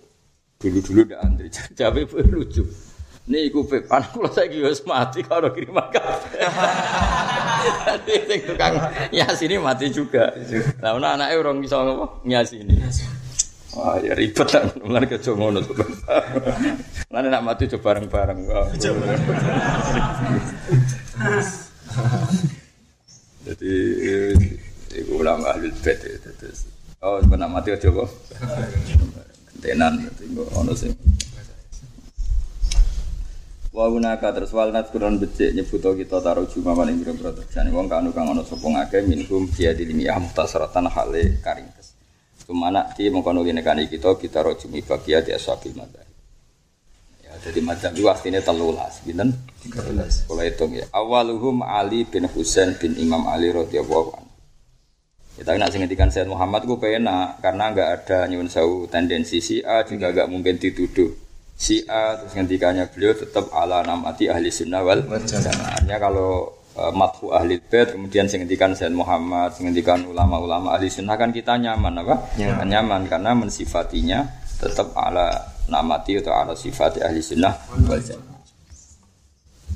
dulu-dulu udah antri. <laughs> Jadi Bu lucu. Ini iku Pep, anak kula saiki wis mati kalau kiriman kafe. Jadi sing tukang nyasini mati juga. Lah ana anake urung iso ngopo nyasini. Wah, ya ribet lah. Mulane kejo ngono. Mulane nak mati coba bareng-bareng. Jadi itu ulama ahli bait itu. Oh, pernah mati aja kok. Kentenan tinggal ono sing. Wa gunaka terus wal nat kuron becik nyebuto kita taruh cuma paling biro biro terjani wong kanu kang ono sapa ngake minhum dia dilimiyah muhtasaratan hale karingkes. Ke mana di mengkono kan kita kita rojumi bagia di ashabil madhab. Jadi madhab itu artinya telulas, binten? Telulas. Kalau hitung ya. Awaluhum Ali bin Husain bin Imam Ali radhiyallahu anhu. Kita nak singetikan Sayyid Muhammad gue penak karena nggak ada nyuwun sewu tendensi si A juga nggak mungkin dituduh si A terus ngendikannya beliau tetap ala namati ahli sunnah wal jamaahnya kalau uh, mathu ahli bait kemudian singetikan Sayyid Muhammad singetikan ulama-ulama ahli sunnah kan kita nyaman apa ya. nyaman karena mensifatinya tetap ala namati atau ala sifat ahli sunnah wal jamaah.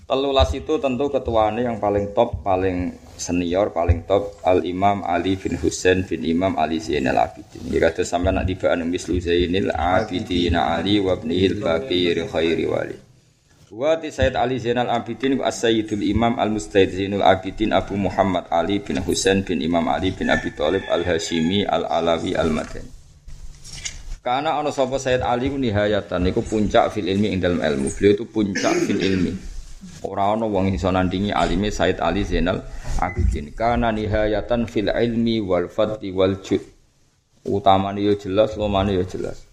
Telulas itu tentu ketuanya yang paling top, paling senior, paling top Al Imam Ali bin Husain bin Imam Ali Zainal Abidin. Ya kata sampai nak dibaan mislu Zainal Abidin Ali wa ibnihil Bakir khairi wali. Wa Sayyid Ali Zainal Abidin wa Sayyidul Imam Al Mustahid Zainul Abidin Abu Muhammad Ali bin Husain bin Imam Ali bin Abi Thalib Al Hashimi Al Alawi Al Madani. Karena ono sapa Sayyid Ali nihayatan niku puncak fil ilmi ing dalam ilmu. Beliau itu puncak fil ilmi. Ora ono wong iso nandingi alime Sayyid Ali Zainal Abidin. Karena nihayatan fil ilmi wal fadli wal jud. Utamane yo jelas, lomane yo jelas.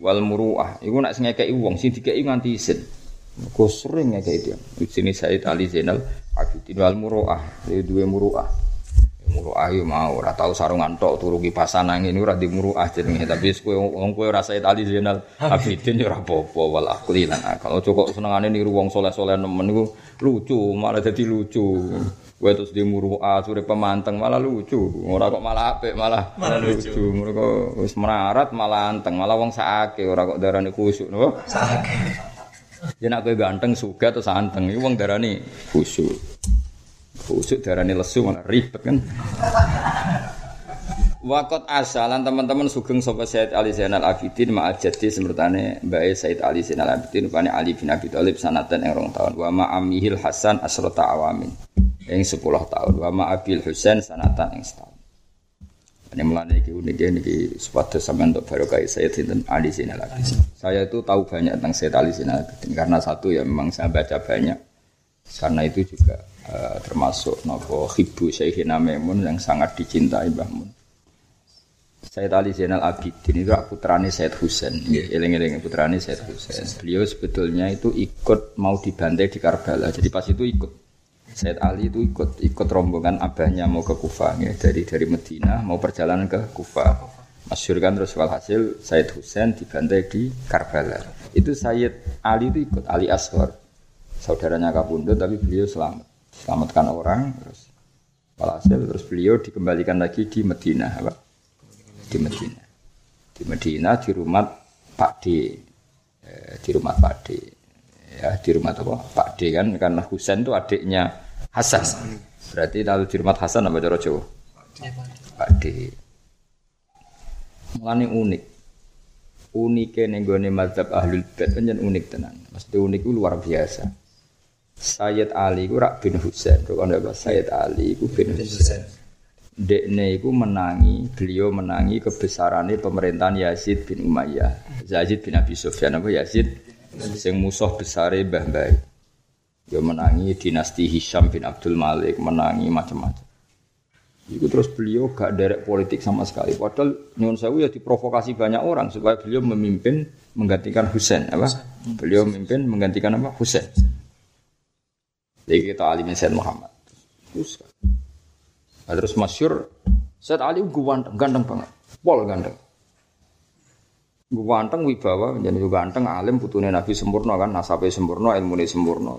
Wal muruah, iku nek sing ngekeki wong sing dikeki nganti isin. Kok sering ngekeki dia. Sini Said Ali Zainal Abidin wal muruah, dia duwe muruah. Muruah yo mau ora tau sarungan tok turu kipasan angin ora di muruah jenenge tapi kowe wong kowe ora Said Ali Zainal Abidin yo ora apa-apa wal akli lan akal. Cukup senengane niru wong soleh-soleh nemen lucu, malah dadi lucu. Kowe terus di muruah sore pemanteng malah lucu. Ora kok malah apik malah Malah lucu. Mereka wis melarat malah anteng, malah wong sakake ora kok darani khusyuk napa? Sakit. Ya nek kowe ganteng suga terus anteng, iku wong darani khusyuk. Khusyuk darani lesu malah ribet kan. Wakot asalan teman-teman sugeng sapa Said Ali Zainal Abidin ma'al jadi semertane Mbak Said Ali Zainal Abidin rupane Ali bin Abi Thalib sanatan yang rong tahun wa ma'amihil Hasan asrota awamin yang 10 tahun wa ma'abil Husain sanatan yang setahun ini mulai iki unik niki sepatu sampean untuk barokah Sayyid Sinten Ali Zainal Abidin. Saya itu tahu banyak tentang Sayyid Ali Zainal Abidin karena satu ya memang saya baca banyak. Karena itu juga eh, termasuk nopo hibu Syekhina Maimun yang sangat dicintai Mbah Mun. Sayyid Ali Zainal Abidin itu putrane Sayyid Husain. Eling-eling putrane Sayyid Husain. Beliau sebetulnya itu ikut mau dibantai di Karbala. Jadi pas itu ikut. Sayyid Ali itu ikut ikut rombongan abahnya mau ke Kufah ya. dari dari Medina mau perjalanan ke Kufah. Masyur kan terus walhasil Sayyid Husain dibantai di Karbala. Itu Sayyid Ali itu ikut Ali Asghar. Saudaranya Kapundut tapi beliau selamat. Selamatkan orang terus walhasil terus beliau dikembalikan lagi di Medina apa? Di Medina. Di Medina di rumah Pak D. Eh, di rumah Pak D. Ya di rumah apa? Pak D kan karena Husain itu adiknya Hasan. Berarti kalau di rumah Hasan apa cara Jawa? Pak D. Mulane unik. Unike ning gone mazhab ahlul bait pancen unik tenan. Mesti unik luar biasa Sayyid Ali ku rak bin Husain kok ana Sayyid Ali ku bin Husain Dekne iku menangi, beliau menangi kebesarannya pemerintahan Yazid bin Umayyah. Yazid bin Abi Sufyan apa Yazid sing musuh besare Mbah Mbah. Ya menangi dinasti Hisham bin Abdul Malik, menangi macam-macam. Itu terus beliau gak derek politik sama sekali. Padahal nyuwun sewu ya diprovokasi banyak orang supaya beliau memimpin menggantikan Husain apa? Beliau memimpin menggantikan apa? Husain. Jadi kita alimin Said Muhammad. Terus, nah, terus masyur Said Ali gue ganteng, ganteng banget. Pol ganteng. Gue ganteng wibawa, jadi gue ganteng alim putune Nabi sempurna kan, nasabe sempurna, ilmune sempurna.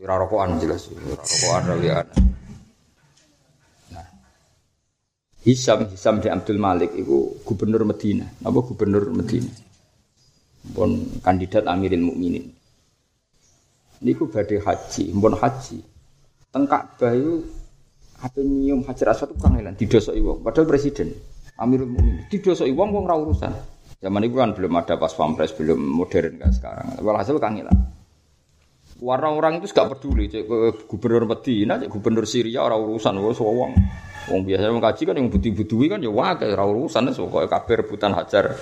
Kira rokokan jelas, kira rokokan rawian. Nah, Hisam, Hisam di Abdul Malik itu gubernur Medina, apa gubernur Medina, pun kandidat Amirin Mukminin. Niku badhe haji, pun haji. Tengkak bayu apa nyium hajar aswad itu kangelan didosoki wong. Padahal presiden Amirul Mukminin didosoki wong wong ra urusan. Zaman itu kan belum ada pas pampres belum modern kayak sekarang. Walhasil kangelan warna orang itu gak peduli cek ke gubernur Medina cek gubernur Syria orang urusan wong wong. Wong biasa wong kaji kan yang budi budui kan ya wae ora urusan so kok kabeh rebutan hajar.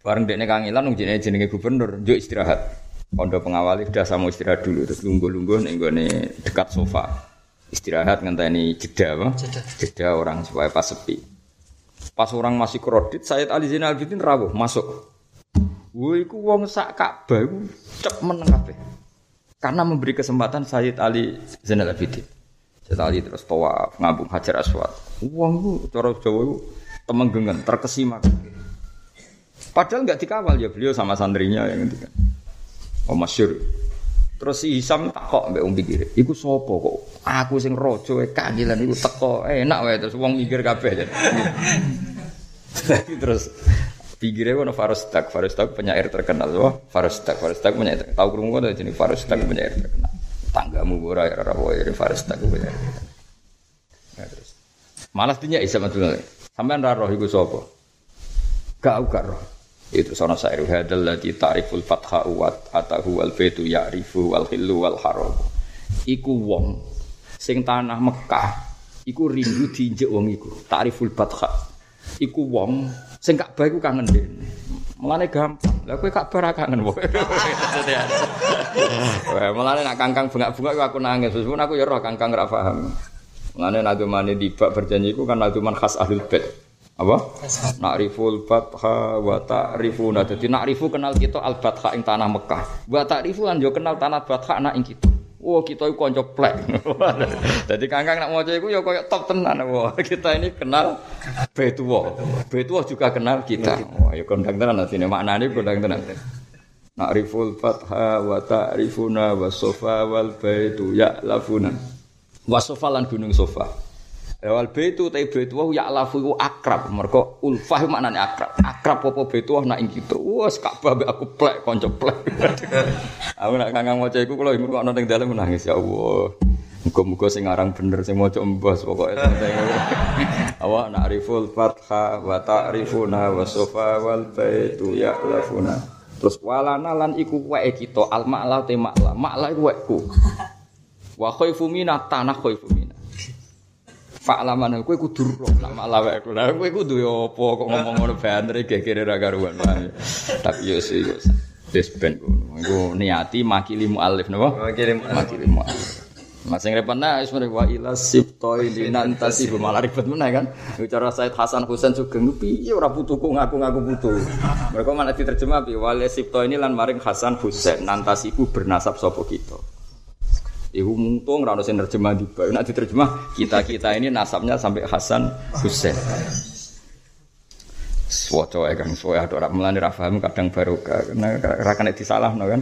Bareng dekne kangelan wong jenenge jenenge gubernur njuk istirahat pondok pengawal sudah sama istirahat dulu terus lungguh-lungguh ning gone dekat sofa istirahat ngenteni jeda apa? Jeda. jeda orang supaya pas sepi pas orang masih kredit Sayyid Ali Zainal Abidin rawuh masuk Woi, iku wong sak Ka'bah iku cep meneng kabeh. Karena memberi kesempatan Sayyid Ali Zainal Abidin. Sayyid Ali terus tawaf ngambung Hajar Aswad. Wong iku cara Jawa iku temenggengan, terkesima. Padahal nggak dikawal ya beliau sama santrinya yang ngendikan. Oh masyur. Terus si Hisam tak kok mbek wong pikir, iku sapa kok? Aku sing raja e kangilan iku teko enak wae terus wong mikir kabeh. Jadi <laughs> terus pikirnya ono Farostak, Farostak penyair terkenal, wah Farostak, Farostak penyair terkenal. Tahu kerungu ada jenis Farostak penyair terkenal. Tanggamu ora ya ora wae Farostak penyair terkenal. Nah, terus. Malas dinya Isa Abdul Sampean ra roh iku sapa? Gak gak roh. Itu sono sairu hadal lati ta'riful fatha wa atahu wal baitu ya'rifu wal hillu wal haram. Iku wong sing tanah Mekah iku rindu diinjek wong iku. Ta'riful fatha. Iku wong sing Ka'bah iku kangen dene. Mulane gampang. Lah kowe Ka'bah kangen wae. Wah, mulane nak kangkang bengak-bengak aku nangis. Wes aku ya roh kangkang ra paham. Mulane nadumane dibak berjanji iku kan naduman khas ahlul bait. Apa? Nakriful batha wa ta'rifuna. Dadi nakrifu kenal kita al batha ing tanah Mekah. Wa ta'rifu lan yo kenal tanah batha nak ing kita. Wah, kita iku kanca plek. <laughs> Dadi kangkang nak maca iku ya koyo top tenan. Wah, kita ini kenal Betuwa. Betuwa juga kenal kita. Wah, ya kondang tenan atine maknane kondang tenan. Nakriful fatha wa ta'rifuna wa sofa wal baitu ya'lafuna. Wa sofa lan gunung sofa. Wal baitu ta baitu wa ya lafu iku akrab. Mergo ulfah maknane akrab. Akrab apa baitu nak ing kitu. Wes Ka'bah aku plek kanca plek. <laughs> aku nak kangang maca iku kula ngrungokno ning dalem nangis ya Allah. Muga-muga sing aran bener sing maca embos pokoke. <laughs> Awak nak riful fatha wa ta'rifuna wa sofa wal baitu ya lafuna. Terus walana lan iku wae kita al ma'la te ma'la. Ma'la iku waeku. Wa khaifu mina tanah khaifu. Fa'laman kowe kudu roh nak malah wae kowe. Lah kowe kudu yo apa kok ngomong ngono banter gegere ra karuan. Tapi yo sih yo. Wis ben ngono. Niati makili muallif napa? Makili makili muallif. Mas sing repot nah wis wa ila sibtoi linantasi malah ribet meneh kan. Bicara Said Hasan Husain Sugeng piye ora butuhku ngaku-ngaku butuh. Mereka malah diterjemah bi wal sibtoi ini lan maring Hasan Husain nantasiku bernasab sapa kita. Ibu muntung rano sing terjemah di bawah. Nak diterjemah kita kita ini nasabnya sampai Hasan Husain. Suwaco ya kan, suwaco ada orang melani rafaham kadang baru karena rakan itu salah no kan.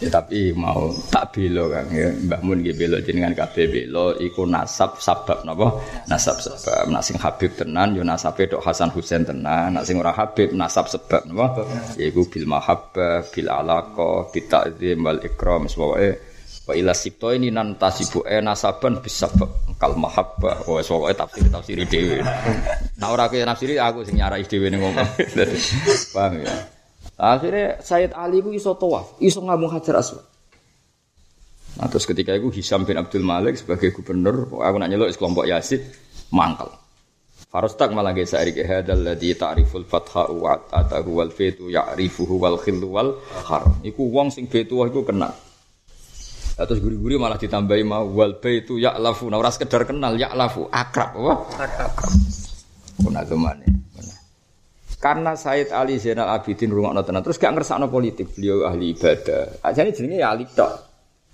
Ya, tapi mau tak belo kan ya. Mbah Mun nggih belo jenengan kabeh belo iku nasab sabab napa? Nasab sebab. Nak sing Habib tenan yo nasabe tok Hasan Husain tenan. Nak sing ora Habib nasab sebab napa? Yaiku bil mahabbah bil alaqa bil ta'zim wal ikram sewae wa ila sibto ini nan tasibu e nasaban bisa kal mahabbah. Wa sewae tafsir tafsir dhewe. Nah ora ke nafsiri aku sing nyarai dhewe ngomong <laughs> paham ya Akhirnya Sayyid Ali itu iso tawaf, iso ngabung hajar aswad. Nah, terus ketika itu Hisam bin Abdul Malik sebagai gubernur, aku nak nyelok kelompok Yazid, mangkal. Farostak malah gesa erik hadal ladzi ta'riful fatha wa atahu wal fitu ya'rifuhu wal khillu wal haram. Iku wong sing fitu iku kenal. Nah, terus guri-guri malah ditambahi mau wal baitu ya'lafu. Nah, ora sekedar kenal ya'lafu, akrab apa? Akrab. Kuna zamane. Karena Said Ali Zainal Abidin rumah tenan terus gak ngersakno politik, beliau ahli ibadah. Ajane jenenge ya Ali tok.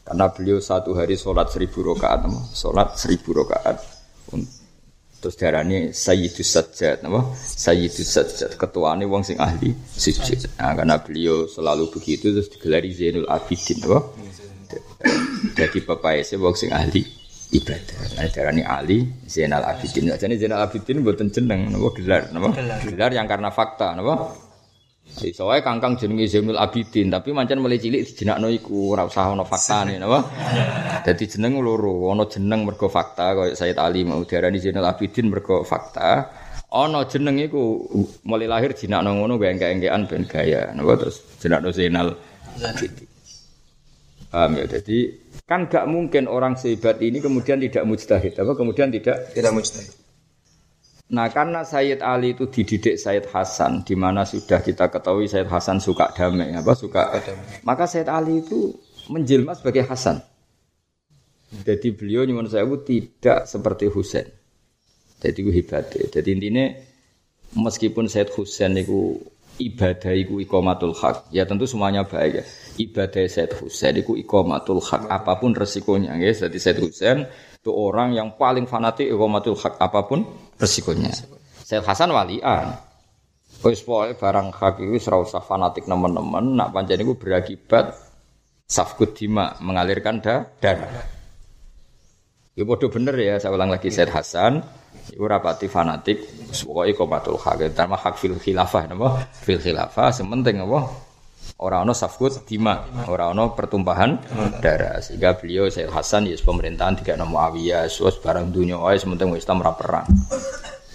Karena beliau satu hari sholat seribu rakaat, sholat seribu rakaat. Terus darahnya Sayyidus Sajjad, nama Sayyidus Sajjad, ketuanya wong sing ahli sujud. Nah, karena beliau selalu begitu terus digelari Zainul Abidin, nama. Jadi bapak saya wong sing ahli ibadah. Nah, darani Ali Zainal Abidin. Jadi Zainal Abidin buatan jeneng, napa gelar, napa? Gelar yang karena fakta, napa? Soalnya kangkang jenenge Zainul Abidin, tapi mancen mulai cilik dijenakno iku ora usah ana faktane, napa? Dadi jeneng loro, ana jeneng mergo fakta kaya Sayyid Ali mau diarani Zainul Abidin mergo fakta. Ana jeneng iku mulai lahir jenakno ngono gawe engke-engkean ben gaya, napa terus jenakno Zainal Abidin. Paham ya? Jadi Kan gak mungkin orang sehebat ini kemudian tidak mujtahid, apa kemudian tidak tidak mujtahid. Nah karena Sayyid Ali itu dididik Sayyid Hasan, di mana sudah kita ketahui Sayyid Hasan suka damai, apa suka damai. Maka Sayyid Ali itu menjelma sebagai Hasan. Jadi beliau nyuman saya tidak seperti Husain. Jadi itu hebat. Jadi intinya meskipun Sayyid Husain itu ibadah iku ikomatul hak. Ya tentu semuanya baik ya. Ibadah Said Husain iku ikomatul hak apa pun resikonya ya. Jadi Said Husain itu orang yang paling fanatik ikomatul hak apa pun resikonya. Said Hasan walian. Wis pokoke barang hak itu ora usah fanatik nemen-nemen nak pancen iku berakibat safkut dima mengalirkan darah. Ya bodoh bener ya, saya ulang lagi Said Hasan Iku rapati fanatik, pokoke komatul hak. Terma hak fil khilafah napa? Fil khilafah sementing apa? Orang ono safkut dima, orang ono pertumpahan darah. Sehingga beliau Sayyid Hasan ya pemerintahan tiga nama Muawiyah, suas barang dunia, oh sementing Islam perang.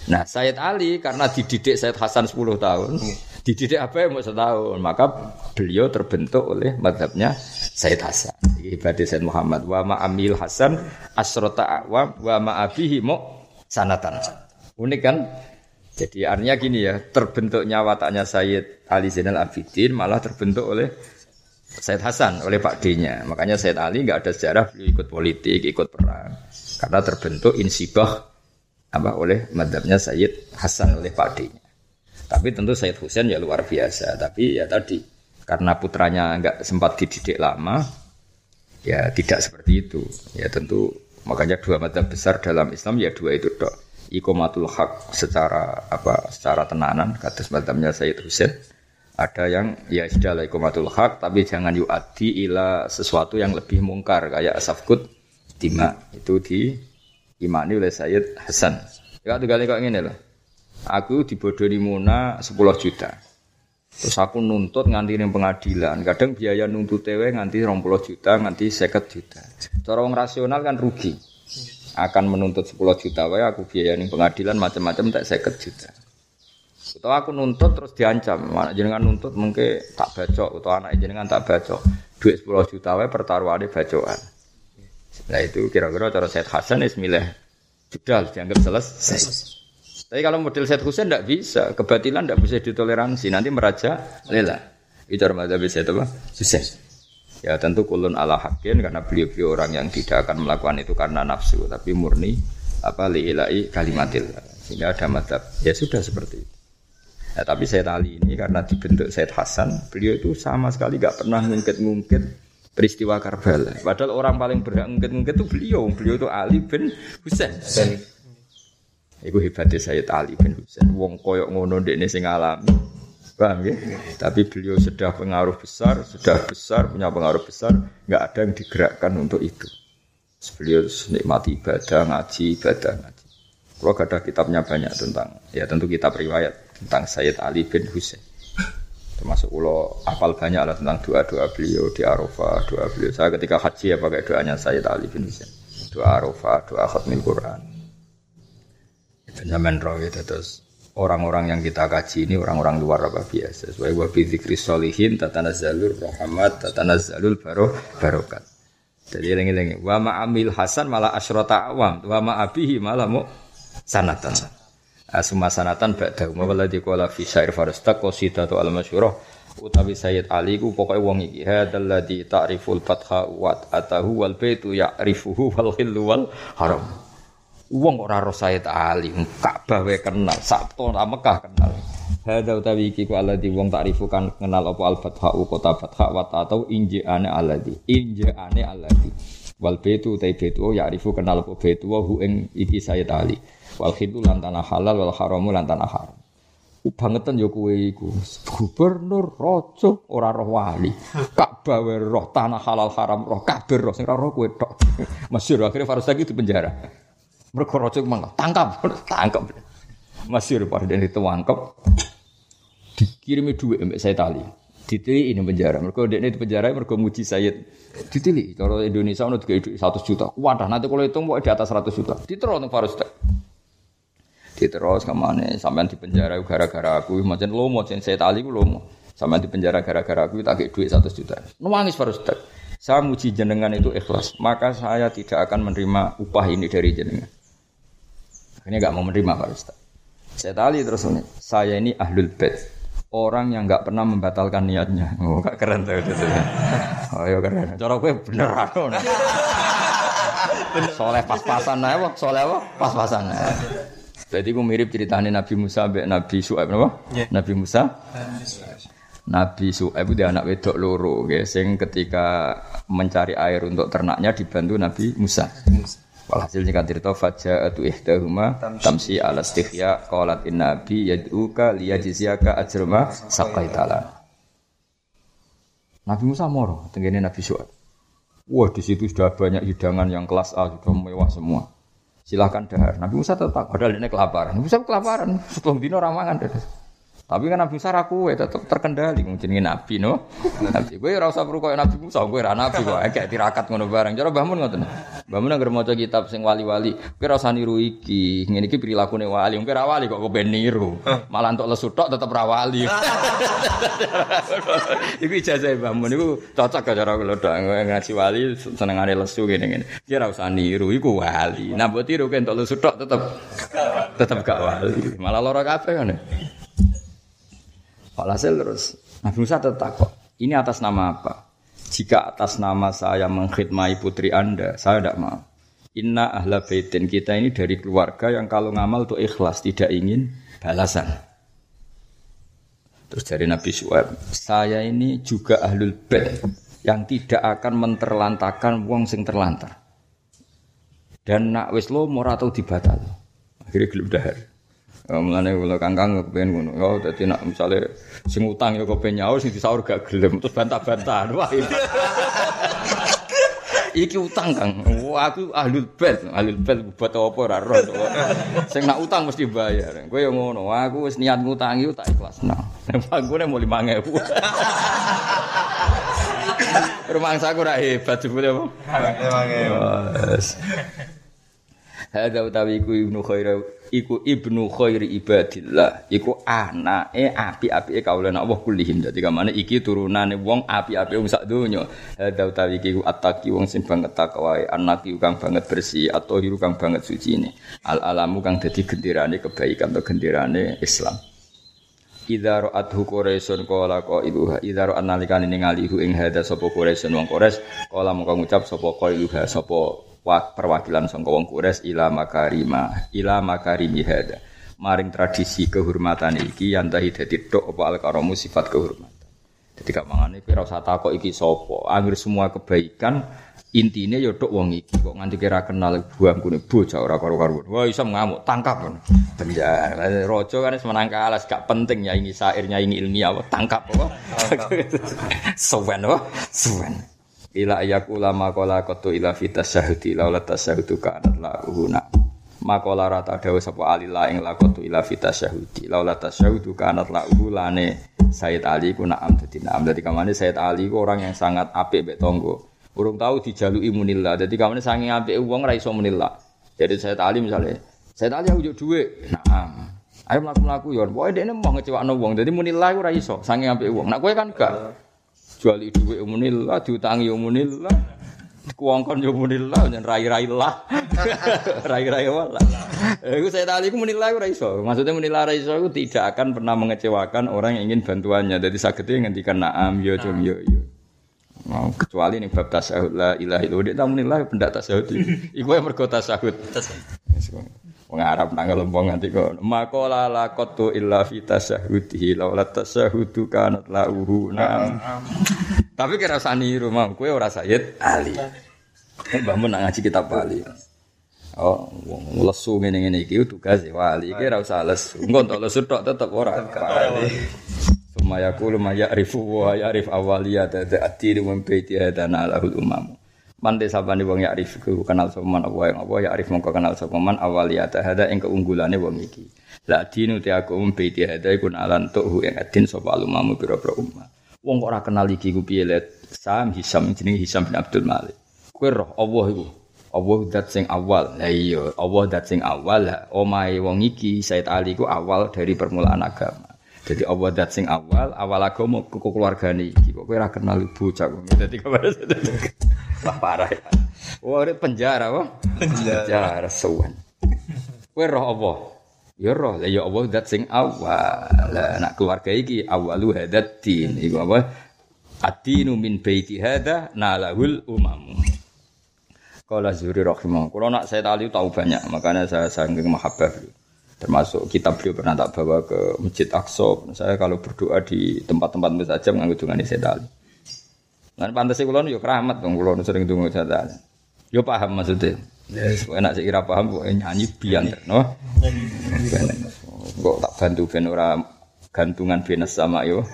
Nah Sayyid Ali karena dididik Sayyid Hasan 10 tahun, dididik apa yang mau setahun, maka beliau terbentuk oleh madhabnya Sayyid Hasan. Ibadah Sayyid Muhammad wa ma amil Hasan asrota wa wa ma abihi mu sanatan. Unik kan? Jadi artinya gini ya, terbentuknya wataknya Sayyid Ali Zainal Abidin malah terbentuk oleh Sayyid Hasan, oleh Pak D-nya. Makanya Sayyid Ali nggak ada sejarah beliau ikut politik, ikut perang. Karena terbentuk insibah apa oleh madhabnya Sayyid Hasan oleh pakdenya. Tapi tentu Sayyid Husain ya luar biasa. Tapi ya tadi karena putranya nggak sempat dididik lama, ya tidak seperti itu. Ya tentu makanya dua madhab besar dalam Islam ya dua itu dok. Ikomatul hak secara apa secara tenanan kata madhabnya Sayyid Husain. Ada yang ya sudah lah ikomatul hak tapi jangan yuati ila sesuatu yang lebih mungkar kayak asafkut tima itu di imani oleh Sayyid Hasan. Ya tuh kali kok ini loh. Aku dibodohi Muna 10 juta. Terus aku nuntut nganti ning pengadilan. Kadang biaya nuntut tewe nganti 20 juta, nganti 50 juta. Cara wong rasional kan rugi. Akan menuntut 10 juta wae aku biaya ning pengadilan macam-macam tak 50 juta. Atau aku nuntut terus diancam, anak jenengan nuntut mungkin tak bacok atau anak jenengan tak bacok. Duit 10 juta wae pertaruhane bacokan. Nah itu kira-kira cara Said Hasan milih sudah dianggap selesai. Tapi kalau model Said Husain tidak bisa, kebatilan tidak bisa ditoleransi, nanti meraja lela. Itu cara madzhab Said apa? Ya tentu kulun ala hakin karena beliau-beliau orang yang tidak akan melakukan itu karena nafsu, tapi murni apa liilai kalimatil. Sehingga ada madzhab. Ya sudah seperti itu. Ya, tapi Said Ali ini karena dibentuk Said Hasan, beliau itu sama sekali gak pernah ngungkit-ngungkit peristiwa Karbala. Padahal orang paling berhak ngungkit-ngungkit itu beliau. Beliau itu Ali bin Husain. Iku hebatnya Sayyid Ali bin Husain. Wong koyok ngono dekne sing alami. Paham ya? Tapi beliau sudah pengaruh besar, sudah besar, punya pengaruh besar, nggak ada yang digerakkan untuk itu. Beliau nikmati ibadah, ngaji, ibadah, ngaji. Kalau ada kitabnya banyak tentang, ya tentu kitab riwayat tentang Sayyid Ali bin Husain. Termasuk ulo apal banyak lah tentang doa-doa beliau di Arafah, doa beliau. Saya ketika haji ya pakai doanya Sayyid Ali bin Husain. Doa Arafah, doa khatmil Quran. Zaman itu terus orang-orang yang kita kaji ini orang-orang luar apa biasa. Sesuai wa bi dzikri sholihin tatanazzalur rahmat tatanazzalul baro barokat. Jadi lengi-lengi wa ma'amil hasan malah asyrata awam wa ma'abihi malah mu sanatan. Asuma sanatan ba'da wa walladzi qala fi syair farastak qasidatu al masyhurah utawi Sayyid Ali ku pokoke wong iki hadzal ladzi ta'riful fatha wa atahu wal baitu ya'rifuhu wal khillu wal haram. Wong ora roh Sayyid Ali, Ka'bah wae kenal, Sabto ta Mekah kenal. Hadza utawi iki ku alladzi wong ta'rifu kan kenal apa al fatha kota fatha wa atau injaane alladzi. Injaane alladzi. Wal baitu utai baitu ya arifu kenal apa baitu wa hu ing iki Sayyid Ali. Wal khidu lan tanah halal wal haramu lan tanah haram. Bangetan ya kowe iku. Gubernur raja ora roh wali. Ka'bah roh tanah halal haram roh kabeh roh sing roh kowe tok. <laughs> Masyhur akhirnya Farus lagi di penjara. Mereka rojo mangga tangkap, tangkap. Masih pada itu tangkap. Dikirimi duit mbak saya tali. Ditili ini penjara. Mereka ini di penjara mereka muji Sayyid. Ditili. Kalau Indonesia ono tiga satu juta. Wadah nanti kalau itu mau di atas seratus juta. Diterus untuk Farus Diterus ke mana? Sampai di penjara gara-gara aku. Macam lo mau saya tali lo mau. Sampai di penjara gara-gara aku tak duit satu juta. Nangis Farus Saya muji jenengan itu ikhlas. Maka saya tidak akan menerima upah ini dari jenengan. Ini nggak mau menerima Pak Ustaz. Saya tali terus ini. Saya ini ahlul bait. Orang yang nggak pernah membatalkan niatnya. Oh, gak keren tuh itu. Oh, ya keren. Cara gue beneran. Soleh pas-pasan aja, soleh apa? Pas-pasan. Jadi gue mirip ceritanya Nabi Musa be Nabi Su'aib apa? Yeah. Nabi Musa. Nabi Su'aib itu anak wedok loro, guys, yang ketika mencari air untuk ternaknya dibantu Nabi Musa. Musa. Walhasil jika tirta faja'atu ihdahuma tamsi ala stihya qalat inna abi yad'uka liyajziyaka ajrama saqaitala. Nabi Musa moro tenggene Nabi Syuaib. Wah di situ sudah banyak hidangan yang kelas A sudah mewah semua. Silahkan dahar. Nabi Musa tetap padahal ini kelaparan. Nabi Musa kelaparan. Setelah dino ramangan. Tapi kan Nabi Musa ra kowe tetep terkendali jenenge nabi no. Nabi kowe ora usah perlu koyo Nabi Musa, kowe ora nabi kok kayak tirakat ngono bareng. Cara Mbah Mun ngoten. Mbah Mun anggere maca kitab sing wali-wali, kowe ora usah niru iki. Ngene iki prilakune wali, kowe ora wali kok kowe niru. Malah entuk lesu tok tetep ra wali. <laughs> Iku ijazah Mbah Mun iku cocok gak cara kula tok ngaji wali senengane lesu ngene-ngene. Kowe ora usah niru iku wali. Nah mbok tiru entuk lesu tok tetep tetep gak wali. Malah lara kabeh kan. Walhasil terus Nabi Musa tetap kok. Ini atas nama apa? Jika atas nama saya mengkhidmati putri Anda, saya tidak mau. Inna ahla baitin kita ini dari keluarga yang kalau ngamal tuh ikhlas, tidak ingin balasan. Terus dari Nabi Suhaib, saya ini juga ahlul bait yang tidak akan menterlantakan wong sing terlantar. Dan nak wis lo ora dibatal. Akhirnya gelem dahar. Ya, mulane kula kangkang kepen ngono. Ya dadi nak misale sing utang ya kepen nyaur sing disaur gak gelem terus bantah-bantahan. Wah. iki utang Kang. Wah, aku ahlul bait, ahlul bait buat apa ora roh. Sing nak utang mesti bayar. Kowe yo ngono. Aku wis niat ngutangi tak ikhlasno. Pangkune mau 5000. Rumah aku ora hebat jebule apa? 5000. Hadza utawi iku ibnu khair iku ibnu khairi ibadillah. Iku anake api-apike kaulan Allah kullihim dadi kamane iki turunane wong api-api wong sak donya. Hadza utawi iku attaqi wong sing banget takwa anaki kang banget bersih. Atau hiru kang banget suci ini al alamu kang dadi gendirane kebaikan atau gendirane Islam. Idza ra'athu Quraisyun qala qailuha. Idza ra'an nalikane ningalihu ing hadza sapa Quraisyun wong Quraisy qala mongko ngucap sapa qailuha sapa perwakilan sangka wong Quraisy ila makarima ila makarimi hada. Maring tradisi kehormatan iki yang tahi dadi tok apa al karamu sifat kehormatan. Jadi gak mangane kowe ora usah takok iki sapa. Angger semua kebaikan intine ya tok wong iki. Kok nganti kira kenal buangkune bocah ora karo-karo wah iso ngamuk tangkap penjara raja kan wis menang kalah gak penting ya ini syairnya ini ilmiah tangkap apa? Suwen <laughs> apa? Suwen ila ayakula makola kotu ila fitas syahudi laula tasyahudu kanat lahuna makola rata dawa sapa alila ing lakotu ila fitas syahudi laula tasyahudu kanat lahu lane Sayyid Ali ku na'am dadi na'am. Dadi kamane Sayyid Ali ku orang yang sangat apik mbek tonggo. Urung tahu dijaluki munillah dadi kamane saking apik wong ra iso munillah jadi Sayyid Ali misalnya Sayyid Ali aku duwe na'am. Ayo mlaku-mlaku yo pokoke dekne mau ngecewakno wong. Dadi munillah ku ra iso saking apik wong. Nak kowe kan gak jual dhuwit umunillah diutangi umunillah kuangkon yo umunillah dan rai-rai lah. <laughs> Rai-rai wala iku saya tadi iku munillah ora iso. Maksudnya munillah ora iso itu tidak akan pernah mengecewakan orang yang ingin bantuannya. Jadi sakitnya ngendikan naam yo cum yo yo. Mau kecuali nih bab tasahud la ilaha illallah. Dia tamu nilai pendak tasahud iku yang mergo tasahud Arab nang lempong nganti kok makola lakotu illa fi tasyahudihi laula tasyahudu kanat lauhu nam. Tapi kira mau kowe ora Sayyid Ali. Mbah mun ngaji kitab Bali. Oh, wong lesu ngene-ngene iki tugas wali iki ora usah lesu. Engko entuk lesu tok tetep ora kali. Sumaya kulu maya rifu wa yarif awaliyat ta'tir min baiti hadana lahul umam. Man desa wong ya'rif ku kenal sapa man apa yang apa ya'rif mongko kenal sapa man awaliyata hada ing keunggulane wong iki. La dinu te aku um baiti hada iku nalan tuhu ing adin sapa alumamu pira-pira ummah. Wong kok ora kenal iki ku piye Sam Hisam jenenge Hisam bin Abdul Malik. Kowe roh Allah iku. Allah dat sing awal. Lah iya, Allah dat sing awal. Omahe wong iki Said Ali ku awal dari permulaan agama. Jadi Allah dat sing awal, awal agama ke keluargane iki. Kok kowe ora kenal bocah. Dadi kabar. <laughs> Wah parah ya. Wah ini penjara wah. Penjara. Penjara suwan. Kowe roh apa? Ya roh, ya Allah dat sing awal. Lah anak keluarga iki awalu hadat din. Iku apa? Adinu min baiti hada nalahul umam. Kala Zuhri rahimah. Kalau nak saya tali tahu banyak, makanya saya sangat mahabbah Termasuk kitab beliau pernah tak bawa ke Masjid Aqsa. Saya kalau berdoa di tempat-tempat saja mengambil dengan saya tali. Lan pantes e kula yo keramat dong kula sering donga jatah. Yo paham maksudnya. Yes, enak sih kira paham kok nyanyi biang no. Kok tak bantu ben ora gantungan benes sama yo.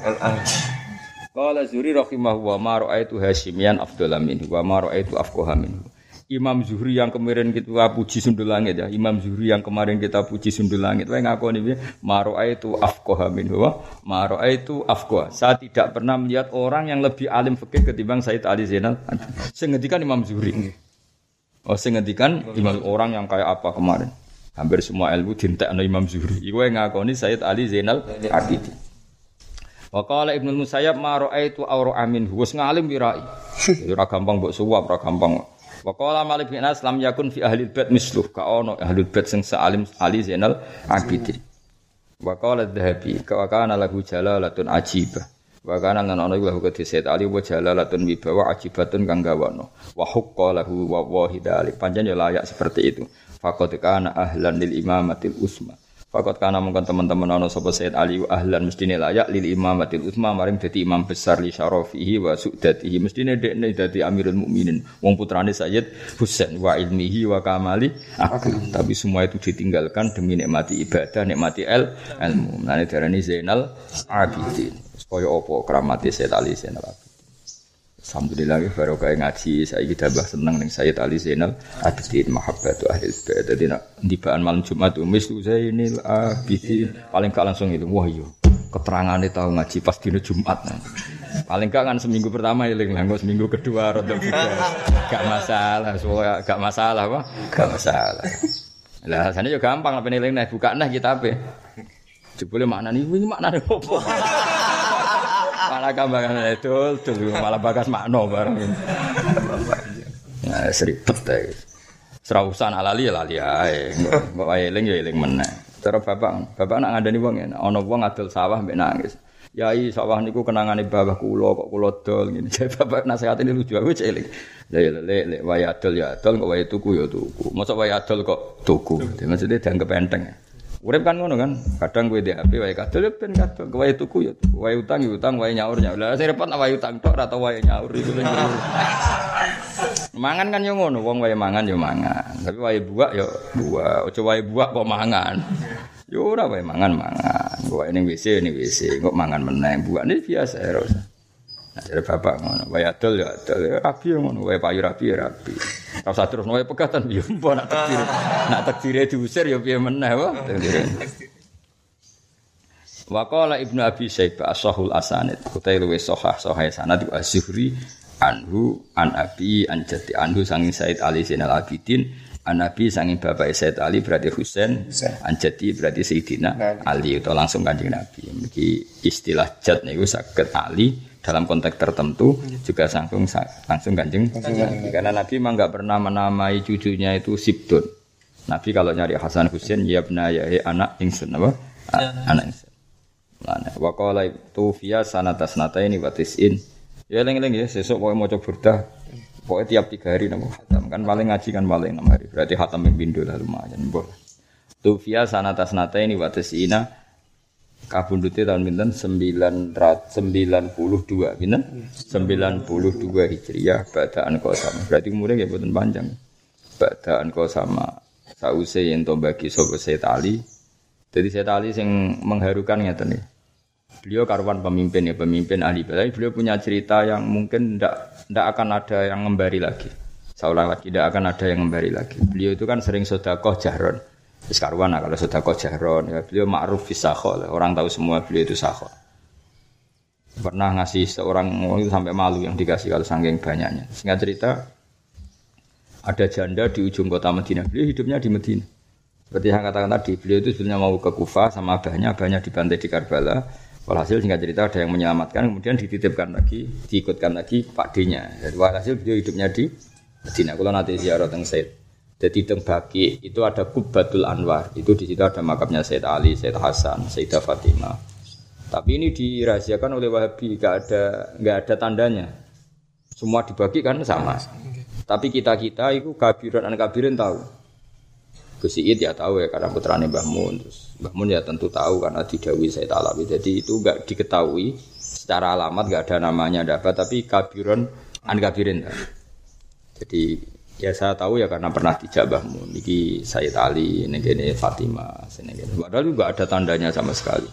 Qala Zuri rahimahu wa ma ra'aitu Hasyimian afdhala minhu wa ma ra'aitu afqaha minhu. Imam Zuhri yang kemarin kita puji sundul langit ya. Imam Zuhri yang kemarin kita puji sundul langit. Wae ngakoni piye? Maro'a itu afqaha minhu. Maro'a itu afqah. Saya tidak pernah melihat orang yang lebih alim fikih ketimbang Said Ali Zainal. Sing ngendikan Imam Zuhri. Oh, sing ngendikan Imam orang yang kayak apa kemarin? Hampir semua ilmu dintekno Imam Zuhri. Iku yang ngakoni Said Ali Zainal Abidin. Wa qala Ibnu Musayyab ma ra'aitu awra amin. Wis ngalim wirai. Ora gampang mbok suwap, ora gampang. Wa qala Malik bin Anas lam yakun fi ahli bait misluh ka ono ahli bait sing salim Ali Zainal Abidin. Wa qala Dzahabi ka kana lahu jalalatun ajibah. Wa kana lan iku lahu Said Ali wa jalalatun wibawa ajibatun kang gawono. Wa hukka lahu wa wahidalik. Panjen ya layak seperti itu. Faqad kana ahlan lil imamatil usma. Fakot kana mungkin teman-teman ana sapa Sayyid Ali ahlan mestine layak lil imamatil utsma maring dadi imam besar li syarafihi wa su'datihi. Mestine dekne dadi amirul mukminin. Wong putrane Sayyid Husain wa ilmihi wa kamali akal tapi semua itu ditinggalkan demi nikmati ibadah nikmati el ilmu. Nane darani Zainal Abidin. Kaya apa? Keramati Sayyid Ali Zainal Abidin Alhamdulillah baru kayak ngaji saya kita bah seneng nih Sayyid Ali Zainal Abidin mahabbatu ahli bait. Jadi nak tibaan malam Jumat tuh mislu Zainal Abidin paling gak langsung itu wah yo iya, keterangan itu tahu ngaji pas dino Jumat. Nah. Paling gak kan seminggu pertama ya lah, seminggu kedua juga gak masalah, soalnya gak masalah wah gak masalah. Lah sana juga gampang apa nih nih buka nah kita apa? Jebule makna nih, ini makna apa? Malah kambangan itu tuh malah bagas makno bareng. Nah, seribet ya. Serausan alali ya lali ae. Mbok eling ya eling meneh. Cara bapak, bapak nak ngandani wong ana wong adol sawah mbek nangis. Yai sawah niku kenangane babah kula kok kula dol ngene. <laughs> Jadi bapak nasihat ini lucu aku celing. Ya ya lek lek wae adol ya adol kok wae tuku ya tuku. Mosok wae adol kok tuku. Maksudnya dianggap enteng. Urip kan ngono kan, kadang gue di wae kadol ya ben kadol, wae tuku ya tuku, wae utang ya utang, wae nyaur nyaur. Lah sing repot wae utang tok atau wae nyaur itu lho. mangan kan yo ngono, wong wae mangan yo mangan. Tapi wae buak yo buak, aja wae buak kok mangan. Yo ora wae mangan mangan. Wae ning WC ning WC, kok mangan meneh. Buak ini biasa ya ora Jadi bapak ngono, wae adol ya adol, ya rapi ngono, wae payu rapi ya rapi. Usah terus wae pegatan ya mbok nak takdir. Nak takdire diusir ya piye meneh wae. Wa qala Ibnu Abi Syaibah as-sahul asanid, kutai luwe sahah sahih sanad az-Zuhri anhu an Abi an jati anhu sanging Said Ali Zainal Abidin an Nabi sanging bapak Said Ali berarti Husain an jati berarti Sayyidina Ali itu langsung kanjeng Nabi. Iki istilah jat niku saged Ali dalam konteks tertentu juga langsung langsung kanjeng. Karena Nabi memang nggak pernah menamai cucunya itu Sibdun. Nabi kalau nyari Hasan Husain ya benar ya anak ingsun apa? Ya. anak ingsun. Lana wakola itu via sanata sanata ini batisin ya leng leng ya sesok mau coba burda pokoknya tiap tiga hari namo hatam. Kan paling ngaji kan paling enam hari. Berarti hatam yang bindu lah lumayan boleh tu via sanata sanata ini batisina kabundute tahun pinten? 992 pinten? 92 Hijriah badaan sama berarti umurnya ya boten panjang. Badaan sama sause yen to bagi sapa Sayyid Ali. Jadi Sayyid Ali sing mengharukan ngeten nih beliau karuan pemimpin ya pemimpin ahli. Tapi beliau punya cerita yang mungkin ndak ndak akan ada yang membari lagi. Seolah tidak akan ada yang membari lagi. Beliau itu kan sering sodakoh jahron Wis kalau sudah kau jahron ya beliau ma'ruf fisakho orang tahu semua beliau itu sakho. Pernah ngasih seorang itu sampai malu yang dikasih kalau sangking banyaknya. Singkat cerita ada janda di ujung kota Madinah. Beliau hidupnya di Madinah. Seperti yang katakan tadi, beliau itu sebenarnya mau ke Kufah sama abahnya, abahnya dibantai di Karbala. Walhasil singkat cerita ada yang menyelamatkan, kemudian dititipkan lagi, diikutkan lagi Pak D-nya. Walhasil beliau hidupnya di Madinah. Kalau nanti ziarah teng Said. Jadi teng itu ada Kubatul Anwar. Itu di situ ada makamnya Said Ali, Said Hasan, Sayyidah Fatimah. Tapi ini dirahasiakan oleh Wahabi, nggak ada nggak ada tandanya. Semua dibagi kan sama. Tapi kita kita itu kabiran dan kabirin tahu. Gusiid ya tahu ya karena putrane Mbah Mun. Terus Mbah Mun ya tentu tahu karena didawi Said Alawi. Jadi itu nggak diketahui secara alamat nggak ada namanya dapat tapi kabiron an kabirin. Jadi Ya saya tahu ya karena pernah dijabahmu. Niki Sayyid Ali, ini Fatimah, ini Padahal juga ada tandanya sama sekali.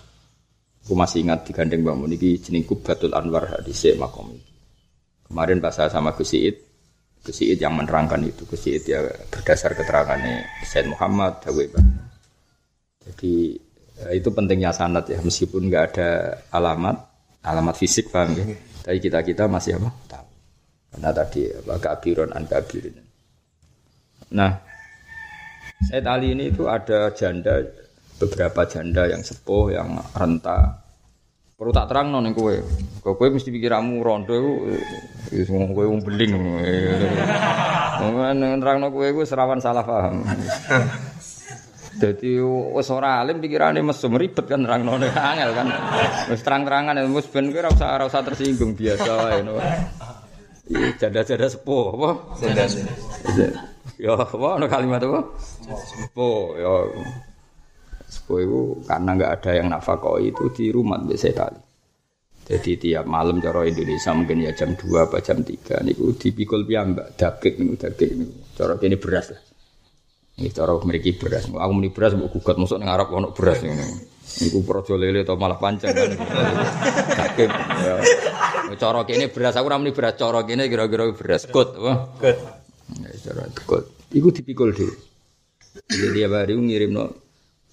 Aku masih ingat digandeng Mbak Niki jenengku Batul Anwar hadis makom Kemarin pas saya sama Gus Iid, Gus Iid yang menerangkan itu. Gus Iid ya berdasar keterangannya Said Muhammad Dawe Jadi ya, itu pentingnya sanat ya meskipun nggak ada alamat, alamat fisik paham ya. Tapi kita kita masih apa? Tahu. Karena tadi apa kabiron an kabirin. Nah, Said Ali ini itu ada janda, beberapa janda yang sepuh, yang renta. Perlu tak terang non kue. Kue mesti pikiramu rondo itu, semua kue um beling. Mungkin terang non kue gue serawan salah paham. Dadi wis ora alim pikirane mesum ribet kan nerangno angel kan. Wis terang-terangan wis ben kowe ora usah ora usah tersinggung biasa wae. Iya, janda-janda sepuh apa? Janda. Ya, apa ono kalimat apa? Sepuh, ya. Sepuh itu karena nggak ada yang nafkah itu di rumah biasa kali. Jadi tiap malam cara Indonesia mungkin ya jam 2 apa jam 3 niku dipikul piyambak daging niku daging niku. Cara kene beras lah. Ini cara memiliki beras. Aku muni beras mbok gugat masuk ning Arab ono beras ngene. Niku projo lele atau malah pancen kan. Daging. Ya. Cara kene beras aku ora muni beras, cara kene kira-kira beras kut apa? Good. Ya, cara kut. Iku dipikul dhewe. Jadi tiap hari ngirim no.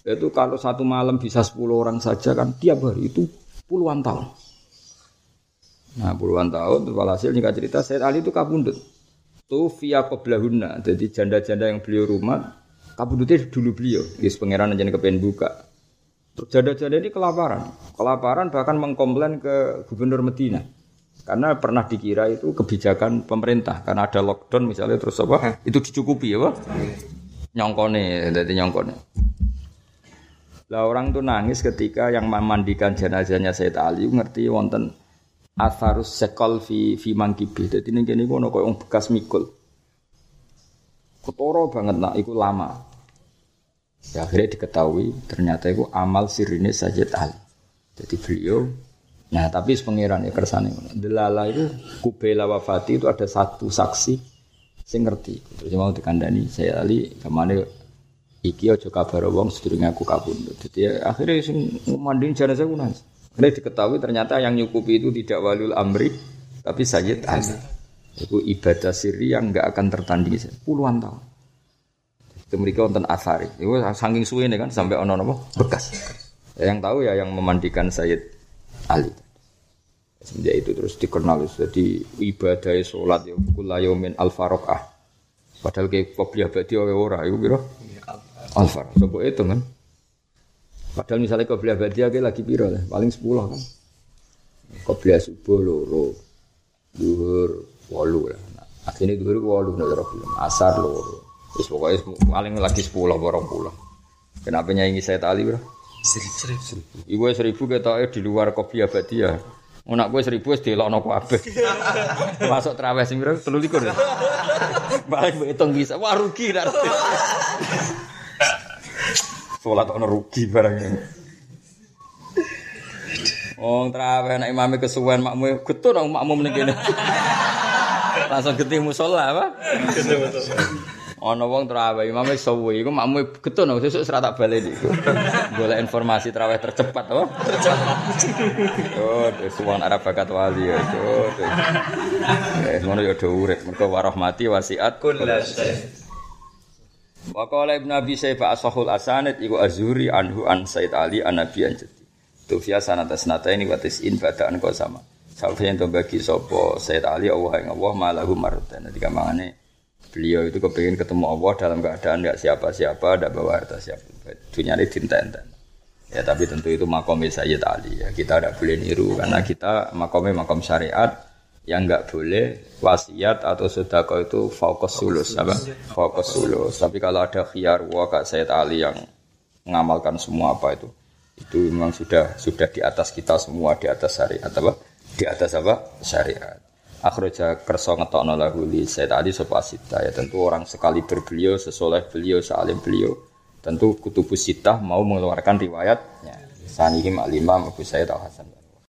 Itu kalau satu malam bisa 10 orang saja kan tiap hari itu puluhan tahun. Nah puluhan tahun, walhasil jika cerita Said Ali itu kabundut. Tuh via qoblahuna, jadi janda-janda yang beliau rumah, kabundutnya dulu beliau. Yes, pangeran aja kepengen buka. Janda-janda ini kelaparan. Kelaparan bahkan mengkomplain ke gubernur Medina. Karena pernah dikira itu kebijakan pemerintah. Karena ada lockdown misalnya terus apa, itu dicukupi ya Pak. Nyongkone, jadi nyongkone. Lah orang tuh nangis ketika yang memandikan jenazahnya Said Ali ngerti wonten atharus sekol fi fi mangkibi. Dadi ning kene ono koyo bekas mikul. Ketoro banget nak iku lama. Ya akhirnya diketahui ternyata itu amal sirine Sayyid Ali. Jadi beliau Nah, tapi pangeran ya kersane. Delala itu kubela wafati itu ada satu saksi sing ngerti. Terus mau dikandani saya Ali ke mana iki aja kabar wong sedurunge aku kabundut. Jadi ya, akhirnya sing mandiin jenazah ku nangis. Karena diketahui ternyata yang nyukupi itu tidak walul amri, tapi Sayyid Ali. Itu ibadah siri yang nggak akan tertandingi puluhan tahun. Itu mereka nonton asari. Itu saking suwe kan sampai ono nopo bekas. Yang tahu ya yang memandikan Sayyid Ali. Semenjak itu terus dikenal jadi ibadah sholat ya kulayomin al faroqah. Padahal kayak kopi abadi ora itu biro al faroq. Coba itu kan. Padahal misalnya kau beli abadi lagi piro lah, paling sepuluh kan. Kau beli subuh loro, duhur walu lah. Nah, akhirnya duhur walu loro belum, asar loro. Terus pokoknya paling lagi sepuluh borong pulau. Kenapa nyanyi saya tali bro? Seribu, seribu. Ibu seribu kita di luar kopi abadi ya. Unak gue seribu es dilokno kabeh. <laughs> Masuk terawih sing piro? 13. <laughs> Balik hitung bisa. Wah rugi dah. Sholat ono rugi barang Oh, terawih nek imame kesuwen makmu getun nang makmu ning kene. <laughs> Langsung getih musala apa? Betul, betul. Ono wong terawih imame suwi iku makmu getun sesuk serat tak baleni. Golek informasi terawih tercepat apa? Oh, suwan Arab bakat wali ya. Oh, eh ngono ya do urip mergo warahmati wasiat Kulas. Wa qala Ibnu Abi Syaibah asahul asanid iku Azuri anhu an Said Ali an Nabi an Jadi. Tufya sanata sanata ini wa tis'in badaan kau sama. Sampai yang bagi sopo Said Ali Allah yang Allah malahu marutan. Nanti kamangane beliau itu kepingin ketemu Allah dalam keadaan nggak siapa-siapa, tidak bawa harta siapa. Dunia ini dinten Ya tapi tentu itu makomnya Sayyid Ali. Ya. Kita tidak boleh niru karena kita makomnya makom syariat yang nggak boleh wasiat atau sedekah itu fokus sulus apa? fokus sulus. Tapi kalau ada khiyar wa kak Sayyid Ali yang mengamalkan semua apa itu itu memang sudah sudah di atas kita semua di atas syariat apa? Di atas apa? Syariat akhraja kerso ngetokno lahu li Sayyid Ali sopasita ya tentu orang sekali berbeliau sesoleh beliau salim beliau tentu kutubus sitah mau mengeluarkan riwayatnya. Sanihim al-imam Abu Sayyid al-Hasan